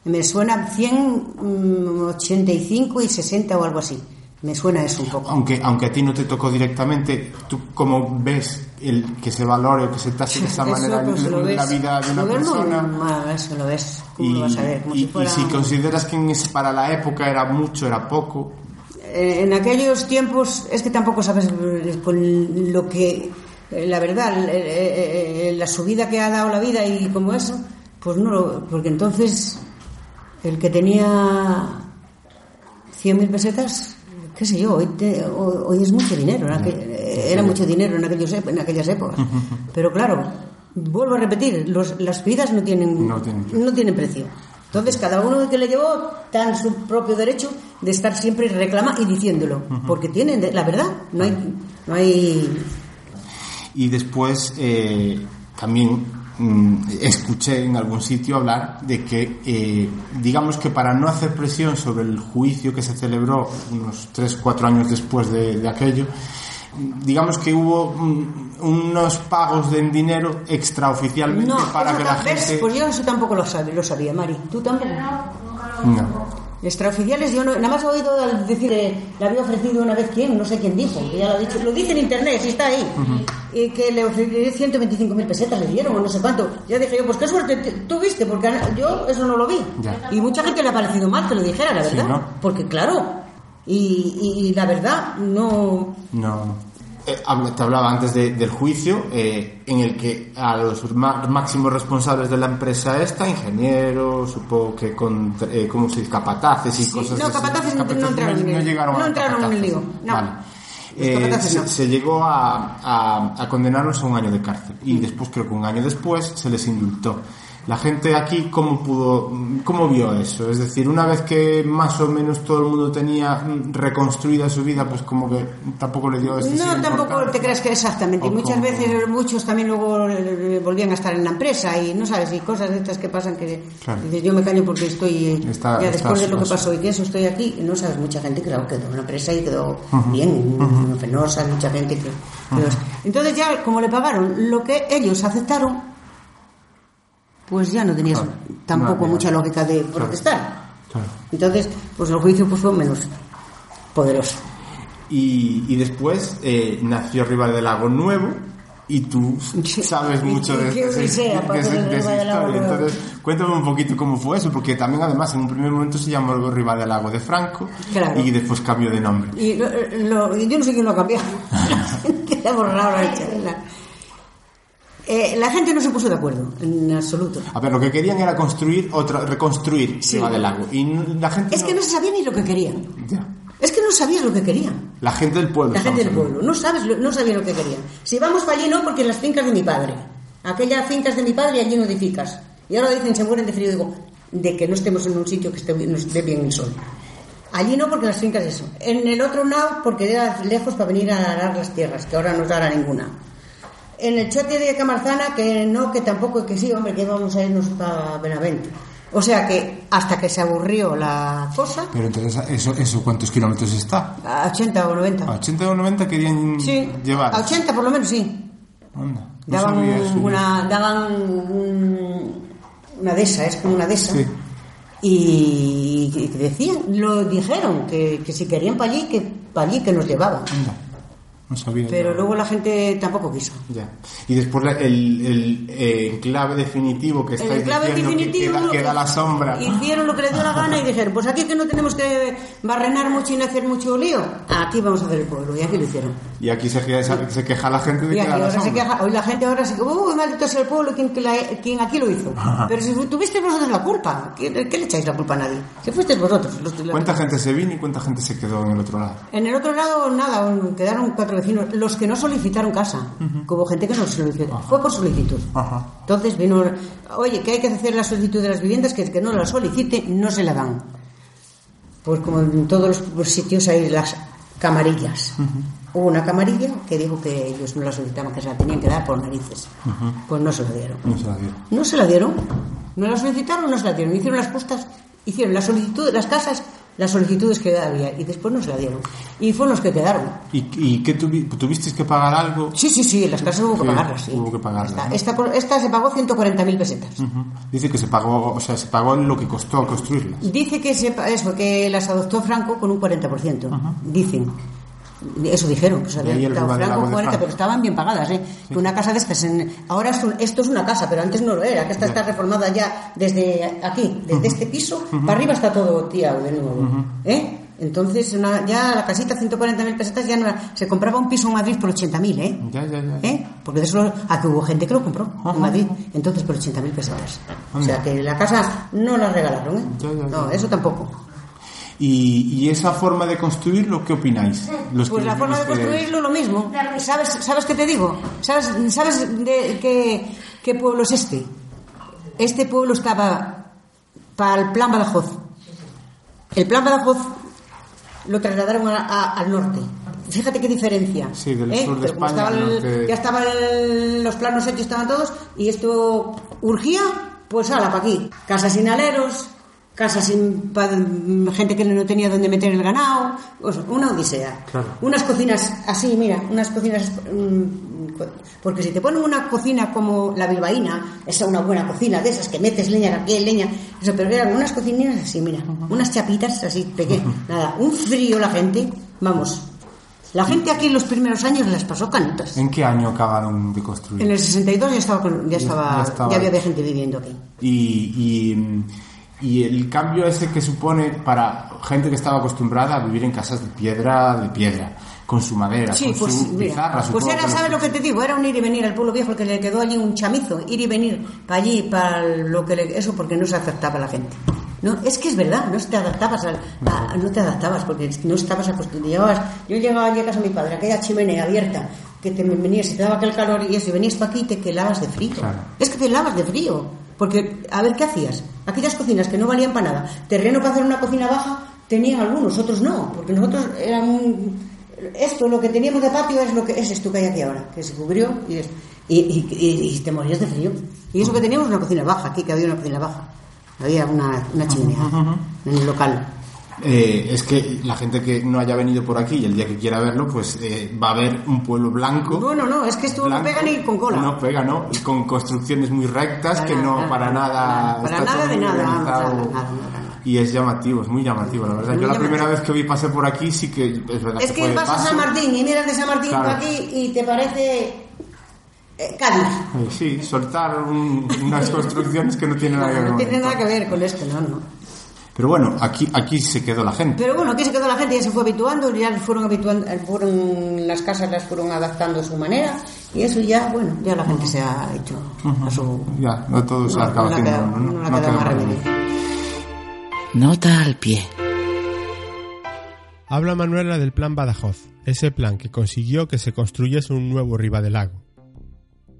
Me suena 100, mm, 85 y 60 o algo así. Me suena eso un poco. Aunque, aunque a ti no te tocó directamente, ¿tú cómo ves el que se valore o que se tase de esa Eso, manera pues, la ves. vida de una persona? normal, eso lo ves. ¿Cómo Y, lo vas a ver? Como y- si y fuera... si consideras que en ese- para la época era mucho, era poco, Eh, en aquellos tiempos es que tampoco sabes con lo que eh, la verdad eh, eh, eh, la subida que ha dado la vida y como eso pues no lo- porque entonces el que tenía 100.000 pesetas qué sé yo hoy, te- hoy, hoy es mucho dinero en aquel- eh, era mucho dinero en, aquellos, en aquellas épocas. Pero claro vuelvo a repetir los- las vidas no tienen No tienen precio. no tienen precio. Entonces, cada uno que le llevó en su propio derecho de estar siempre reclama y diciéndolo, porque tienen la verdad, no hay, no hay, Y después eh, también mm, escuché en algún sitio hablar de que, eh, digamos que para no hacer presión sobre el juicio que se celebró unos 3-4 años después de, de aquello, digamos que hubo mm, unos pagos de en dinero extraoficialmente no, para que la gente... pues yo eso tampoco lo sabía, lo sabía, Mari, tú tampoco. No. Extraoficiales, yo no, nada más he oído decir que le había ofrecido una vez quién, no sé quién dijo, que ya lo ha dicho, lo dice en internet, sí está ahí, y que le ofreció 125.000 pesetas, le dieron o no sé cuánto. Ya dije yo, pues qué suerte tuviste, porque yo eso no lo vi. Ya. Y mucha gente le ha parecido mal que lo dijera, la Sí, verdad. ¿no? Porque claro, y, y la verdad, no. No. Eh, habla- te hablaba antes de- del juicio eh, en el que a los máximos responsables de la empresa esta, ingenieros, supongo que con, eh, ¿cómo se dice? capataces y Sí, cosas no, así. capataces no- no entraron en no el- llegaron no a entraron en el lío, no. Vale. Eh, capataces se, no. se llegó a, a, a condenarlos a un año de cárcel y después creo que un año después se les indultó. La gente aquí, ¿cómo pudo, cómo vio eso? Es decir, una vez que más o menos todo el mundo tenía mm, reconstruida su vida, pues como que tampoco le dio este No, tampoco te creas que exactamente. O Muchas como- veces muchos también luego eh, volvían a estar en la empresa y no sabes, y cosas de estas que pasan que Claro. dices, yo me callo porque estoy, eh, Está- ya está después de lo que pasó y que eso estoy aquí, no sabes, mucha gente claro, quedó en la empresa y quedó bien, Ujú. fenosa, mucha gente que... Entonces ya, como le pagaron lo que ellos aceptaron, pues ya no tenías Claro. tampoco No, mucha lógica de protestar. Claro. Entonces, pues el juicio pues fue menos poderoso. Y, y después eh, nació Riva del Lago Nuevo y tú sabes mucho de, esa historia. Entonces, cuéntame un poquito cómo fue eso, porque también además en un primer momento se llamó Riva del Lago de Franco Claro. y después cambió de nombre. Y lo- lo- yo no sé quién lo ha cambiado. Borrado la. Eh, la gente no se puso de acuerdo, en absoluto. A ver, lo que querían era construir otra, reconstruir Sí. Del Lago. Y la gente Es que no se sabía ni lo que querían. Ya. Es que no sabías lo que querían. La gente del pueblo. La gente del pueblo. No sabes, no sabía lo que querían. Si vamos para allí, no, porque en las fincas de mi padre. Aquellas fincas de mi padre, allí no edificas. Y ahora dicen, se mueren de frío. Digo, de que no estemos en un sitio que esté, bien- nos dé bien el sol. Allí no, porque las fincas eso. En el otro lado, porque era lejos para venir a arar las tierras, que ahora no dará ninguna. En el chote de Camarzana, que no, que tampoco, que sí, hombre, que vamos a irnos para Benavente. O sea que hasta que se aburrió la cosa, Pero entonces, ¿eso, eso cuántos kilómetros está? a 80 o 90. ¿A 80 o 90 querían Sí, llevar? a 80 por lo menos sí. Anda, no Daban una, daban un- una dehesa, es como una dehesa. Sí. Y que decían, lo dijeron, que, que si querían para allí, que para allí que nos llevaban. Anda, no sabía. Pero yo. luego la gente tampoco quiso. Ya. Y después la- el, el eh, enclave definitivo que El estáis enclave diciendo que definitivo queda, queda la sombra. hicieron lo que les dio la gana y dijeron, pues aquí que no tenemos que barrenar mucho y no hacer mucho lío, aquí vamos a hacer el pueblo. Y aquí lo hicieron. Y aquí se, queja- se queja la gente de Y que aquí queda la ahora se queja, hoy la gente ahora se uy, maldito sea el pueblo, quien, que quien aquí lo hizo. Pero si tuvisteis vosotros la culpa, ¿qué, qué le echáis la culpa a nadie? Si fuisteis vosotros. los- ¿Cuánta gente se vino y cuánta gente se quedó en el otro lado? En el otro lado, nada, quedaron cuatro vecinos, los que no solicitaron casa. Como gente que no solicitó. Fue por solicitud. Ajá. Entonces vino, oye, que hay que hacer la solicitud de las viviendas, que el que no la solicite no se la dan. Pues como en todos los sitios hay las camarillas. Hubo una camarilla que dijo que ellos no la solicitaban, que se la tenían que dar por narices. Pues no se la dieron. No se la dieron. No se la dieron. No la solicitaron, no se la dieron. Hicieron las postas, hicieron la solicitud, las casas, las solicitudes que había y después no se la dieron. Y fueron los que quedaron. ¿Y, y qué tuvi- tuvisteis que pagar algo? Sí, sí, sí, las casas hubo que pagarlas, sí. hubo que pagarlas, Esta, ¿no? esta, esta se pagó 140.000 pesetas. Ujú. Dice que se pagó, o sea, se pagó lo que costó construirlas. Dice que se, eso, que las adoptó Franco con un 40%. Dicen. Eso dijeron, pues del Franco Lago de 40, Franco. pero estaban bien pagadas, ¿eh? Que una casa de estas, en- ahora es un- esto es una casa, pero antes no lo era, que esta está reformada ya desde aquí, desde este piso, para arriba está todo tirado de nuevo, ¿eh? Entonces, una- ya la casita, 140.000 pesetas, ya no se compraba un piso en Madrid por 80.000, ¿eh? Ya, ya, ya. ¿Eh? Porque de eso aquí hubo gente que lo compró en Madrid, entonces por 80.000 pesetas. O sea que la casa no la regalaron, ¿eh? Ya, ya, ya. No, eso tampoco. Y, y esa forma de construirlo, ¿qué opináis? Los Pues que la forma de construirlo lo mismo. ¿Sabes, sabes qué te digo? ¿Sabes, sabes de qué, qué pueblo es este? Este pueblo estaba para el plan Badajoz. El plan Badajoz lo trasladaron a- a- al norte. Fíjate qué diferencia. Sí, del ¿eh? sur de España estaba el- norte. ya estaban los planos hechos, estaban todos, y esto urgía, pues ala, para aquí. Casas sin aleros, casas sin gente que no tenía donde meter el ganado, una odisea. Claro. Unas cocinas así, mira, unas cocinas mm, porque si te ponen una cocina como la bilbaína, esa es una buena cocina, de esas que metes leña aquí, leña, eso, pero eran unas cocinas así, mira, unas chapitas así pequeñas, nada, un frío la gente, vamos. La gente aquí en los primeros años las pasó canutas. ¿En qué año acabaron de construir? En el 62 ya estaba, ya estaba, Ya estaba. ya había gente viviendo aquí. y, y, y el cambio ese que supone para gente que estaba acostumbrada a vivir en casas de piedra, de piedra, con su madera, Sí, con pues su pizarra, pues supongo era, ¿sabes lo que te digo? Era un ir y venir al pueblo viejo, que le quedó allí un chamizo, ir y venir para allí, para lo que le, eso porque no se aceptaba la gente. No, es que es verdad, no te adaptabas al- a- no te adaptabas porque no estabas acostumbrado. Yo llegaba allí a casa de mi padre, aquella chimenea abierta, que te venías y te daba aquel calor y eso, y venías para aquí y te quelabas de frío. Claro. Es que te helabas de frío. Porque, a ver, ¿qué hacías? Aquellas cocinas que no valían para nada, terreno para hacer una cocina baja, tenían algunos, otros no, porque nosotros eran un- esto, lo que teníamos de patio es lo que es esto que hay aquí ahora, que se cubrió y, es- y, y- y- te morías de frío. Y eso que teníamos una cocina baja, aquí que había una cocina baja. Había una, una chimenea en el local. Eh, es que la gente que no haya venido por aquí y el día que quiera verlo, pues eh, va a ver un pueblo blanco. Bueno, no, es que esto no pega ni con cola. No pega, ¿no? Y con construcciones muy rectas Para que no para nada. para está nada de nada. Y es llamativo, es muy llamativo, la verdad. Muy Yo la primera vez que vi pasé por aquí sí que es verdad Es que que vas a paso. San Martín y miras de San Martín Claro. para aquí y te parece eh, Cádiz. Eh, Sí, soltar un- unas construcciones que no tienen nada que ver No con tiene esto. nada que ver con esto, no, no. Pero bueno, aquí, aquí se quedó la gente. Pero bueno, aquí se quedó la gente, ya se fue habituando, ya fueron habituando, fueron, las casas las fueron adaptando a su manera y eso ya, bueno, ya la gente se ha hecho a su... Ya, no todo se No, acaba no ha haciendo. no- no le ha no quedado queda más más remedio. Nota al pie. Habla Manuela del Plan Badajoz, ese plan que consiguió que se construyese un nuevo Ribadelago.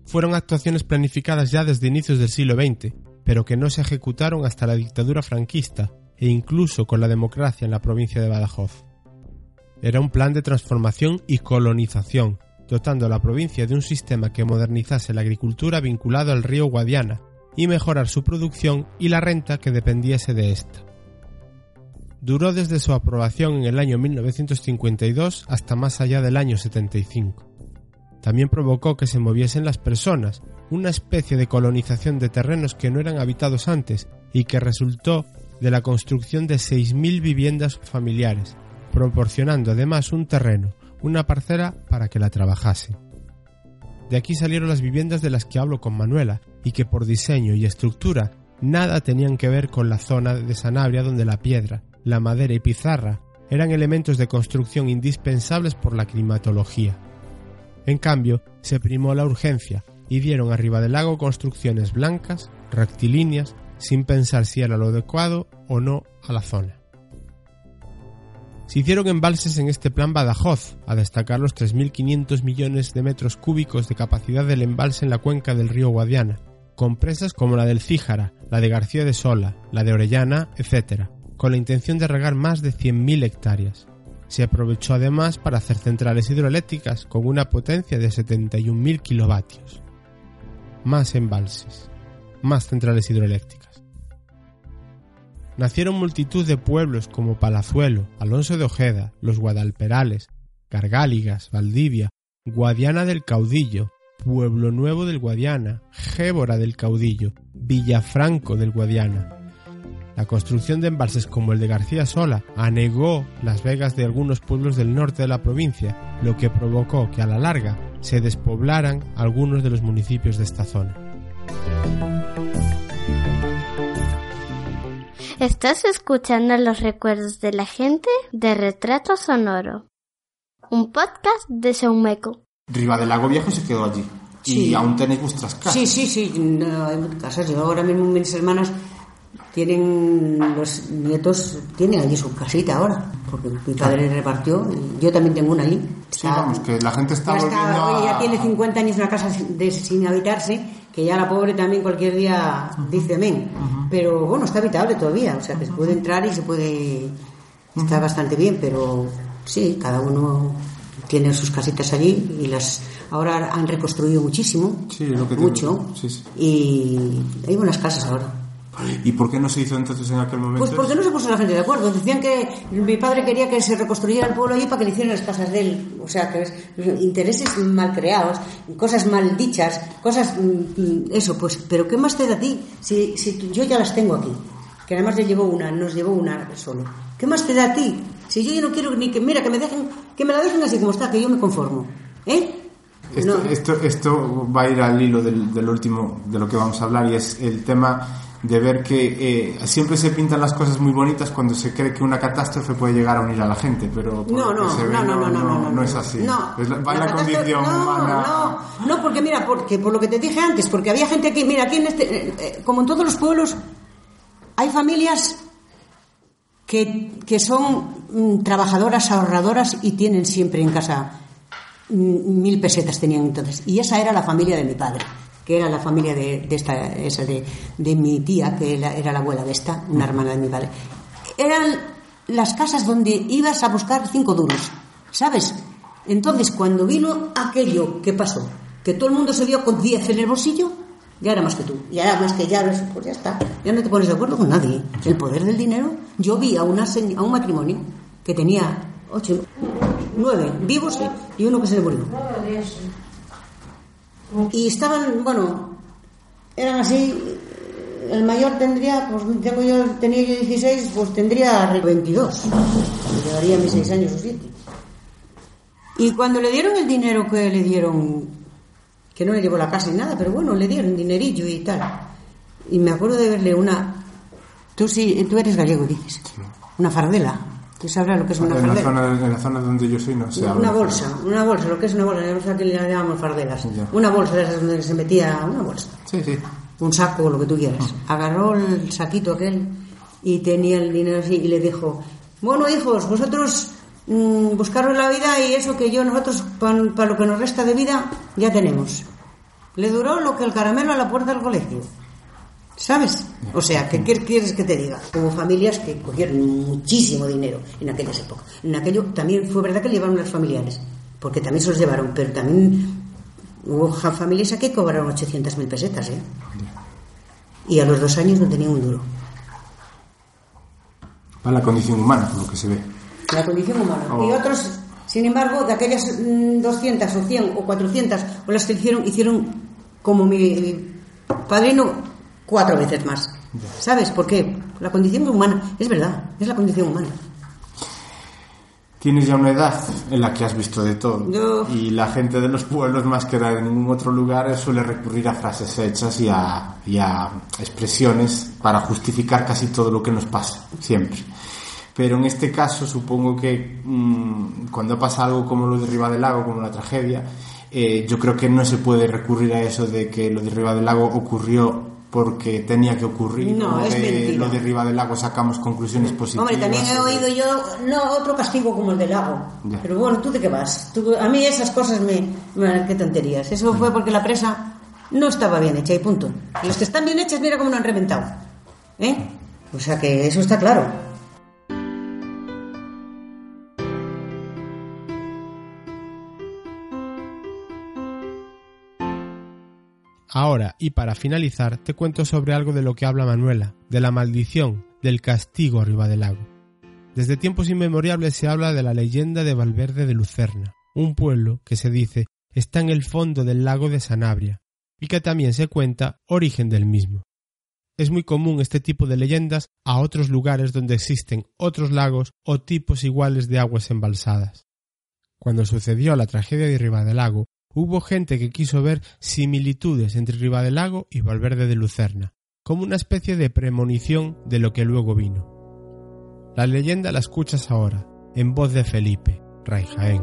Fueron actuaciones planificadas ya desde inicios del siglo XX, pero que no se ejecutaron hasta la dictadura franquista e incluso con la democracia en la provincia de Badajoz. Era un plan de transformación y colonización, dotando a la provincia de un sistema que modernizase la agricultura vinculado al río Guadiana y mejorar su producción y la renta que dependiese de ésta duró desde su aprobación en el año 1952 hasta más allá del año 75. También provocó que se moviesen las personas, una especie de colonización de terrenos que no eran habitados antes y que resultó de la construcción de 6.000 viviendas familiares, proporcionando además un terreno, una parcela para que la trabajasen. De aquí salieron las viviendas de las que hablo con Manuela y que por diseño y estructura nada tenían que ver con la zona de Sanabria donde la piedra, la madera y pizarra eran elementos de construcción indispensables por la climatología. En cambio, se primó la urgencia y dieron arriba del lago construcciones blancas, rectilíneas, sin pensar si era lo adecuado o no a la zona. Se hicieron embalses en este plan Badajoz, a destacar los 3.500 millones de metros cúbicos de capacidad del embalse en la cuenca del río Guadiana, con presas como la del Cíjara, la de García de Sola, la de Orellana, etc., con la intención de regar más de 100.000 hectáreas. Se aprovechó además para hacer centrales hidroeléctricas con una potencia de 71.000 kilovatios. Más embalses, más centrales hidroeléctricas. Nacieron multitud de pueblos como Palazuelo, Alonso de Ojeda, Los Guadalperales, Gargáligas, Valdivia, Guadiana del Caudillo, Pueblo Nuevo del Guadiana, Gébora del Caudillo, Villafranco del Guadiana. La construcción de embalses como el de García Sola anegó las vegas de algunos pueblos del norte de la provincia, lo que provocó que a la larga se despoblaran algunos de los municipios de esta zona. Estás escuchando los recuerdos de la gente de Retrato Sonoro, un podcast de Saumeco. Riva del Lago Viejo se quedó allí. Sí. Y aún tenéis vuestras casas. Sí, sí, sí, no, hay muchas casas. Yo ahora mismo mis hermanas tienen, los nietos tienen allí su casita ahora, porque mi padre repartió, y yo también tengo una allí. Sí, vamos, que la gente está ya, volviendo está, a... tiene 50 años una casa de- sin habitarse, que ya la pobre también cualquier día dice amén. Pero bueno, está habitable todavía, o sea que se puede entrar y se puede... Está bastante bien, pero sí, cada uno tiene sus casitas allí y las ahora han reconstruido muchísimo, Sí, lo que mucho, sí, sí. y hay buenas casas ahora. ¿Y por qué no se hizo entonces en aquel momento? Pues porque no se puso la gente de acuerdo. Decían que mi padre quería que se reconstruyera el pueblo allí para que le hicieran las casas de él. O sea, que es intereses mal creados, cosas mal dichas, cosas. mm, Eso, pues. Pero ¿qué más te da a ti? Si, si yo ya las tengo aquí. Que además le llevó una, nos llevó una solo. ¿Qué más te da a ti? Si yo ya no quiero ni que. Mira, que me dejen. Que me la dejen así como está, que yo me conformo. ¿Eh? Esto, No. esto, esto va a ir al hilo del, del último de lo que vamos a hablar y es el tema de ver que eh, siempre se pintan las cosas muy bonitas cuando se cree que una catástrofe puede llegar a unir a la gente, pero No, que no, se ve, no, no, no, no, no, no es así. No, Es la, va en la catástrofe- condición no, humana. No, no, porque mira, porque por lo que te dije antes, porque había gente aquí, mira, aquí en este, eh, eh, como en todos los pueblos, hay familias que, que son mm, trabajadoras, ahorradoras y tienen siempre en casa mm, mil pesetas tenían entonces. Y esa era la familia de mi padre, que era la familia de, de esta, esa de, de mi tía, que era, era la abuela de esta, una hermana de mi padre. Eran las casas donde ibas a buscar cinco duros, ¿sabes? Entonces, cuando vino aquello, ¿qué pasó? Que todo el mundo se vio con diez en el bolsillo, ya era más que tú. Ya era más que ya, pues ya está. Ya no te pones de acuerdo con nadie. El poder del dinero. Yo vi a, una, a un matrimonio que tenía ocho, nueve vivos y- y uno que se le murió. Y estaban, bueno, eran así. El mayor tendría, pues tengo yo, tenía yo 16, pues tendría 22. Llevaría mis 6 años o 7. Y cuando le dieron el dinero que le dieron, que no le llevó la casa ni nada, pero bueno, le dieron dinerillo y tal. Y me acuerdo de verle una. Tú sí, tú eres gallego, dices. Una fardela. Tú sabrás lo que es una en, la zona, en la zona donde yo soy no se Una bolsa, una bolsa, lo que es una bolsa, no sé a qué le llamamos fardelas. Ya. Una bolsa de esas donde se metía una bolsa, Sí, sí. un saco, lo que tú quieras. Agarró el saquito aquel y tenía el dinero así y le dijo, bueno hijos, vosotros mm, buscaros la vida y eso que yo nosotros para lo que nos resta de vida ya tenemos. Le duró lo que el caramelo a la puerta del colegio. ¿Sabes? O sea, ¿qué quieres que te diga? Hubo familias que cogieron muchísimo dinero en aquellas épocas. En aquello también fue verdad que le llevaron las familiares, porque también se los llevaron, pero también hubo familias aquí que cobraron 800.000 pesetas, ¿eh? Y a los dos años no tenían un duro. Va la condición humana, por lo que se ve. La condición humana. Oh. Y otros, sin embargo, de aquellas mm, 200 o 100 o 400 o las que hicieron, hicieron como mi padrino cuatro veces más. ¿Sabes por qué? La condición humana, es verdad, es la condición humana. Tienes ya una edad en la que has visto de todo. Yo- Y la gente de los pueblos, más que en ningún otro lugar, suele recurrir a frases hechas y a, y a expresiones para justificar casi todo lo que nos pasa, siempre. Pero en este caso, supongo que mm, cuando pasa algo como lo de Riva del Lago, como la tragedia, eh, yo creo que no se puede recurrir a eso de que lo de Riva del Lago ocurrió porque tenía que ocurrir. No, es de lo de Riva del Lago sacamos conclusiones positivas. Hombre, también he oído yo, no, otro castigo como el del lago. Ya. Pero bueno, ¿tú de qué vas? Tú- a mí esas cosas me, me- Qué tonterías. Eso fue porque la presa no estaba bien hecha y punto. Las que están bien hechas, mira cómo no han reventado. ¿Eh? O sea que eso está claro. Ahora, y para finalizar, te cuento sobre algo de lo que habla Manuela, de la maldición, del castigo arriba del lago. Desde tiempos inmemorables se habla de la leyenda de Valverde de Lucerna, un pueblo que se dice está en el fondo del lago de Sanabria, y que también se cuenta origen del mismo. Es muy común este tipo de leyendas a otros lugares donde existen otros lagos o tipos iguales de aguas embalsadas. Cuando sucedió la tragedia de Ribadelago, hubo gente que quiso ver similitudes entre Ribadelago y Valverde de Lucerna, como una especie de premonición de lo que luego vino. La leyenda la escuchas ahora, en voz de Felipe, Rey Jaén.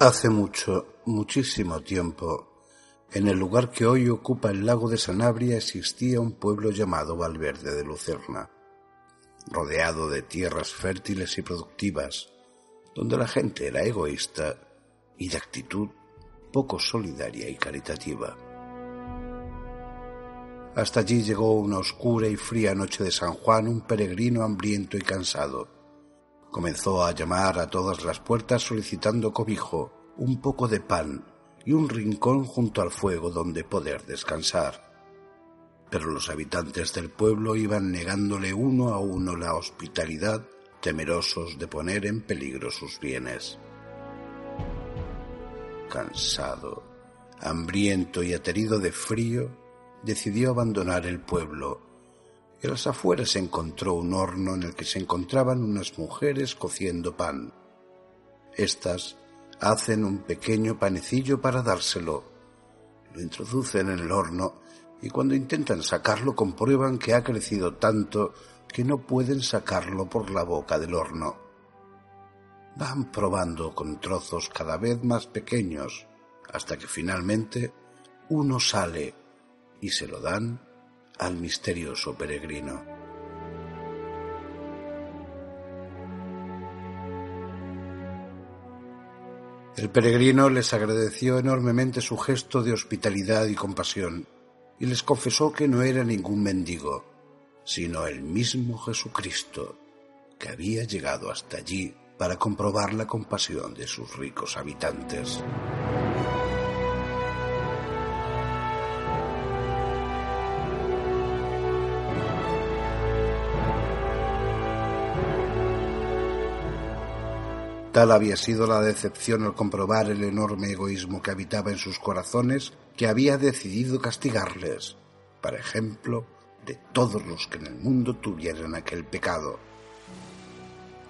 Hace mucho, muchísimo tiempo, en el lugar que hoy ocupa el lago de Sanabria existía un pueblo llamado Valverde de Lucerna, rodeado de tierras fértiles y productivas, donde la gente era egoísta y de actitud poco solidaria y caritativa. Hasta allí llegó una oscura y fría noche de San Juan un peregrino hambriento y cansado. Comenzó a llamar a todas las puertas solicitando cobijo un poco de pan y un rincón junto al fuego donde poder descansar. Pero los habitantes del pueblo iban negándole uno a uno la hospitalidad, temerosos de poner en peligro sus bienes. Cansado, hambriento y aterido de frío, decidió abandonar el pueblo. En las afueras encontró un horno en el que se encontraban unas mujeres cociendo pan. Estas hacen un pequeño panecillo para dárselo. Lo introducen en el horno y cuando intentan sacarlo comprueban que ha crecido tanto que no pueden sacarlo por la boca del horno. Van probando con trozos cada vez más pequeños hasta que finalmente uno sale y se lo dan al misterioso peregrino. El peregrino les agradeció enormemente su gesto de hospitalidad y compasión y les confesó que no era ningún mendigo, sino el mismo Jesucristo, que había llegado hasta allí para comprobar la compasión de sus ricos habitantes. Tal había sido la decepción al comprobar el enorme egoísmo que habitaba en sus corazones que había decidido castigarles, para ejemplo de todos los que en el mundo tuvieran aquel pecado.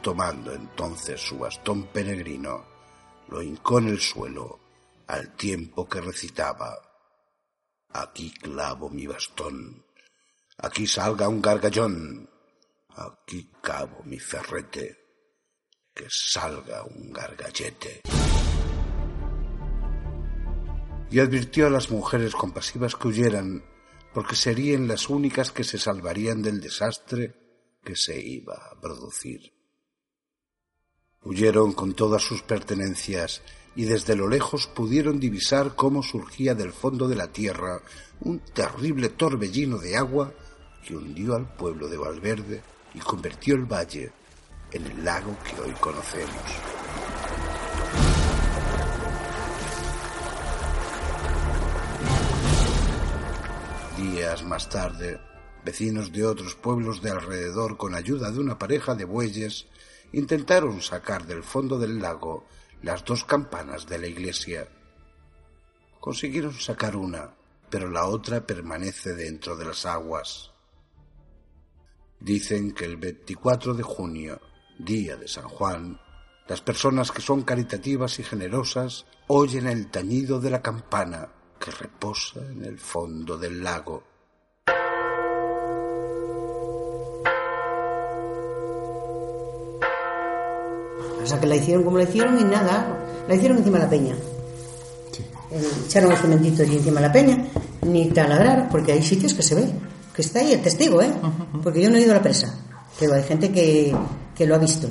Tomando entonces su bastón peregrino, lo hincó en el suelo al tiempo que recitaba Aquí clavo mi bastón, aquí salga un gargallón, aquí cabo mi ferrete que salga un gargallete. Y advirtió a las mujeres compasivas que huyeran, porque serían las únicas que se salvarían del desastre que se iba a producir. Huyeron con todas sus pertenencias y desde lo lejos pudieron divisar cómo surgía del fondo de la tierra un terrible torbellino de agua que hundió al pueblo de Valverde y convirtió el valle en el lago que hoy conocemos. Días más tarde, vecinos de otros pueblos de alrededor, con ayuda de una pareja de bueyes, intentaron sacar del fondo del lago las dos campanas de la iglesia. Consiguieron sacar una, pero la otra permanece dentro de las aguas. Dicen que el 24 de junio día de San Juan, las personas que son caritativas y generosas oyen el tañido de la campana que reposa en el fondo del lago. O sea que la hicieron como la hicieron y nada, la hicieron encima de la peña. Eh, Echaron el cementito allí encima de la peña, ni taladrar, porque hay sitios que se ve, que está ahí el testigo, ¿eh? Porque yo no he ido a la presa, pero hay gente que, que lo ha visto.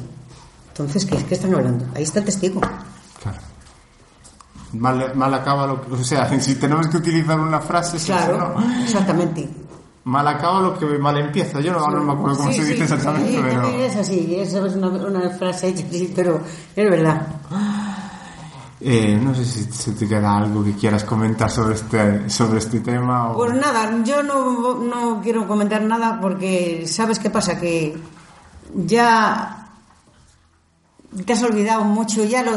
Entonces, ¿qué, qué están hablando? Ahí está el testigo. Mal, mal acaba lo que. O sea, si tenemos que utilizar una frase. eso, Claro, ¿no? exactamente. Mal acaba lo que mal empieza. Yo no, ahora no me acuerdo cómo Sí, se sí, dice exactamente, sí, pero. es así, eso es una, una frase hecha así, pero es verdad. Eh, no sé si se te queda algo que quieras comentar sobre este, sobre este tema. O... Pues nada, yo no, no quiero comentar nada porque ¿sabes qué pasa? Que ya te has olvidado mucho, ya lo,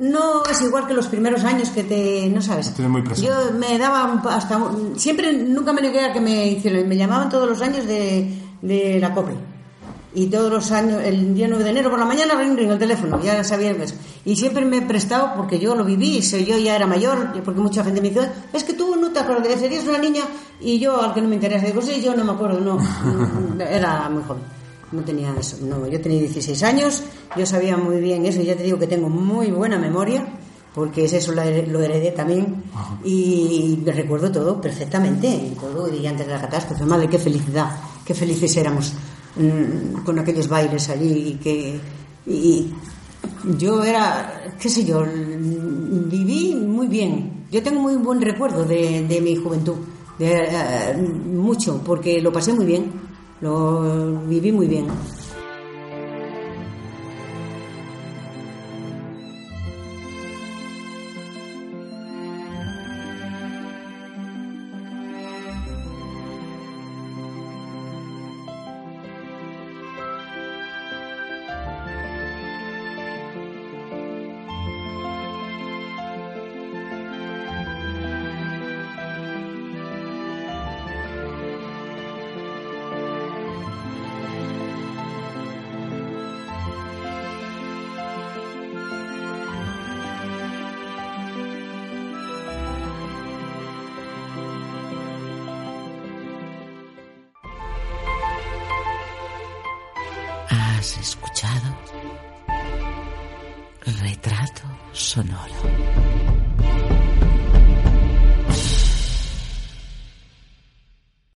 no es igual que los primeros años que te, no sabes. Muy. Yo me daba hasta, siempre, nunca me negué a que me hicieron, me llamaban todos los años de, de la COPE. Y todos los años, el día 9 de enero por la mañana, ring, ring, el teléfono, ya sabía que es. Y siempre me he prestado, porque yo lo viví, yo ya era mayor, porque mucha gente me dice, es que tú no te acuerdas, serías una niña, y yo, al que no me interesa, digo, sí, yo no me acuerdo, no, era muy joven, no tenía eso, no, yo tenía 16 años, yo sabía muy bien eso, y ya te digo que tengo muy buena memoria, porque es eso, lo heredé también, y me recuerdo todo perfectamente, todo, y antes de la catástrofe, madre, qué felicidad, qué felices éramos mm, con aquellos bailes allí, y que, y yo era, qué sé yo, viví muy bien, yo tengo muy buen recuerdo de, de mi juventud, de, eh, mucho, porque lo pasé muy bien, lo viví muy bien.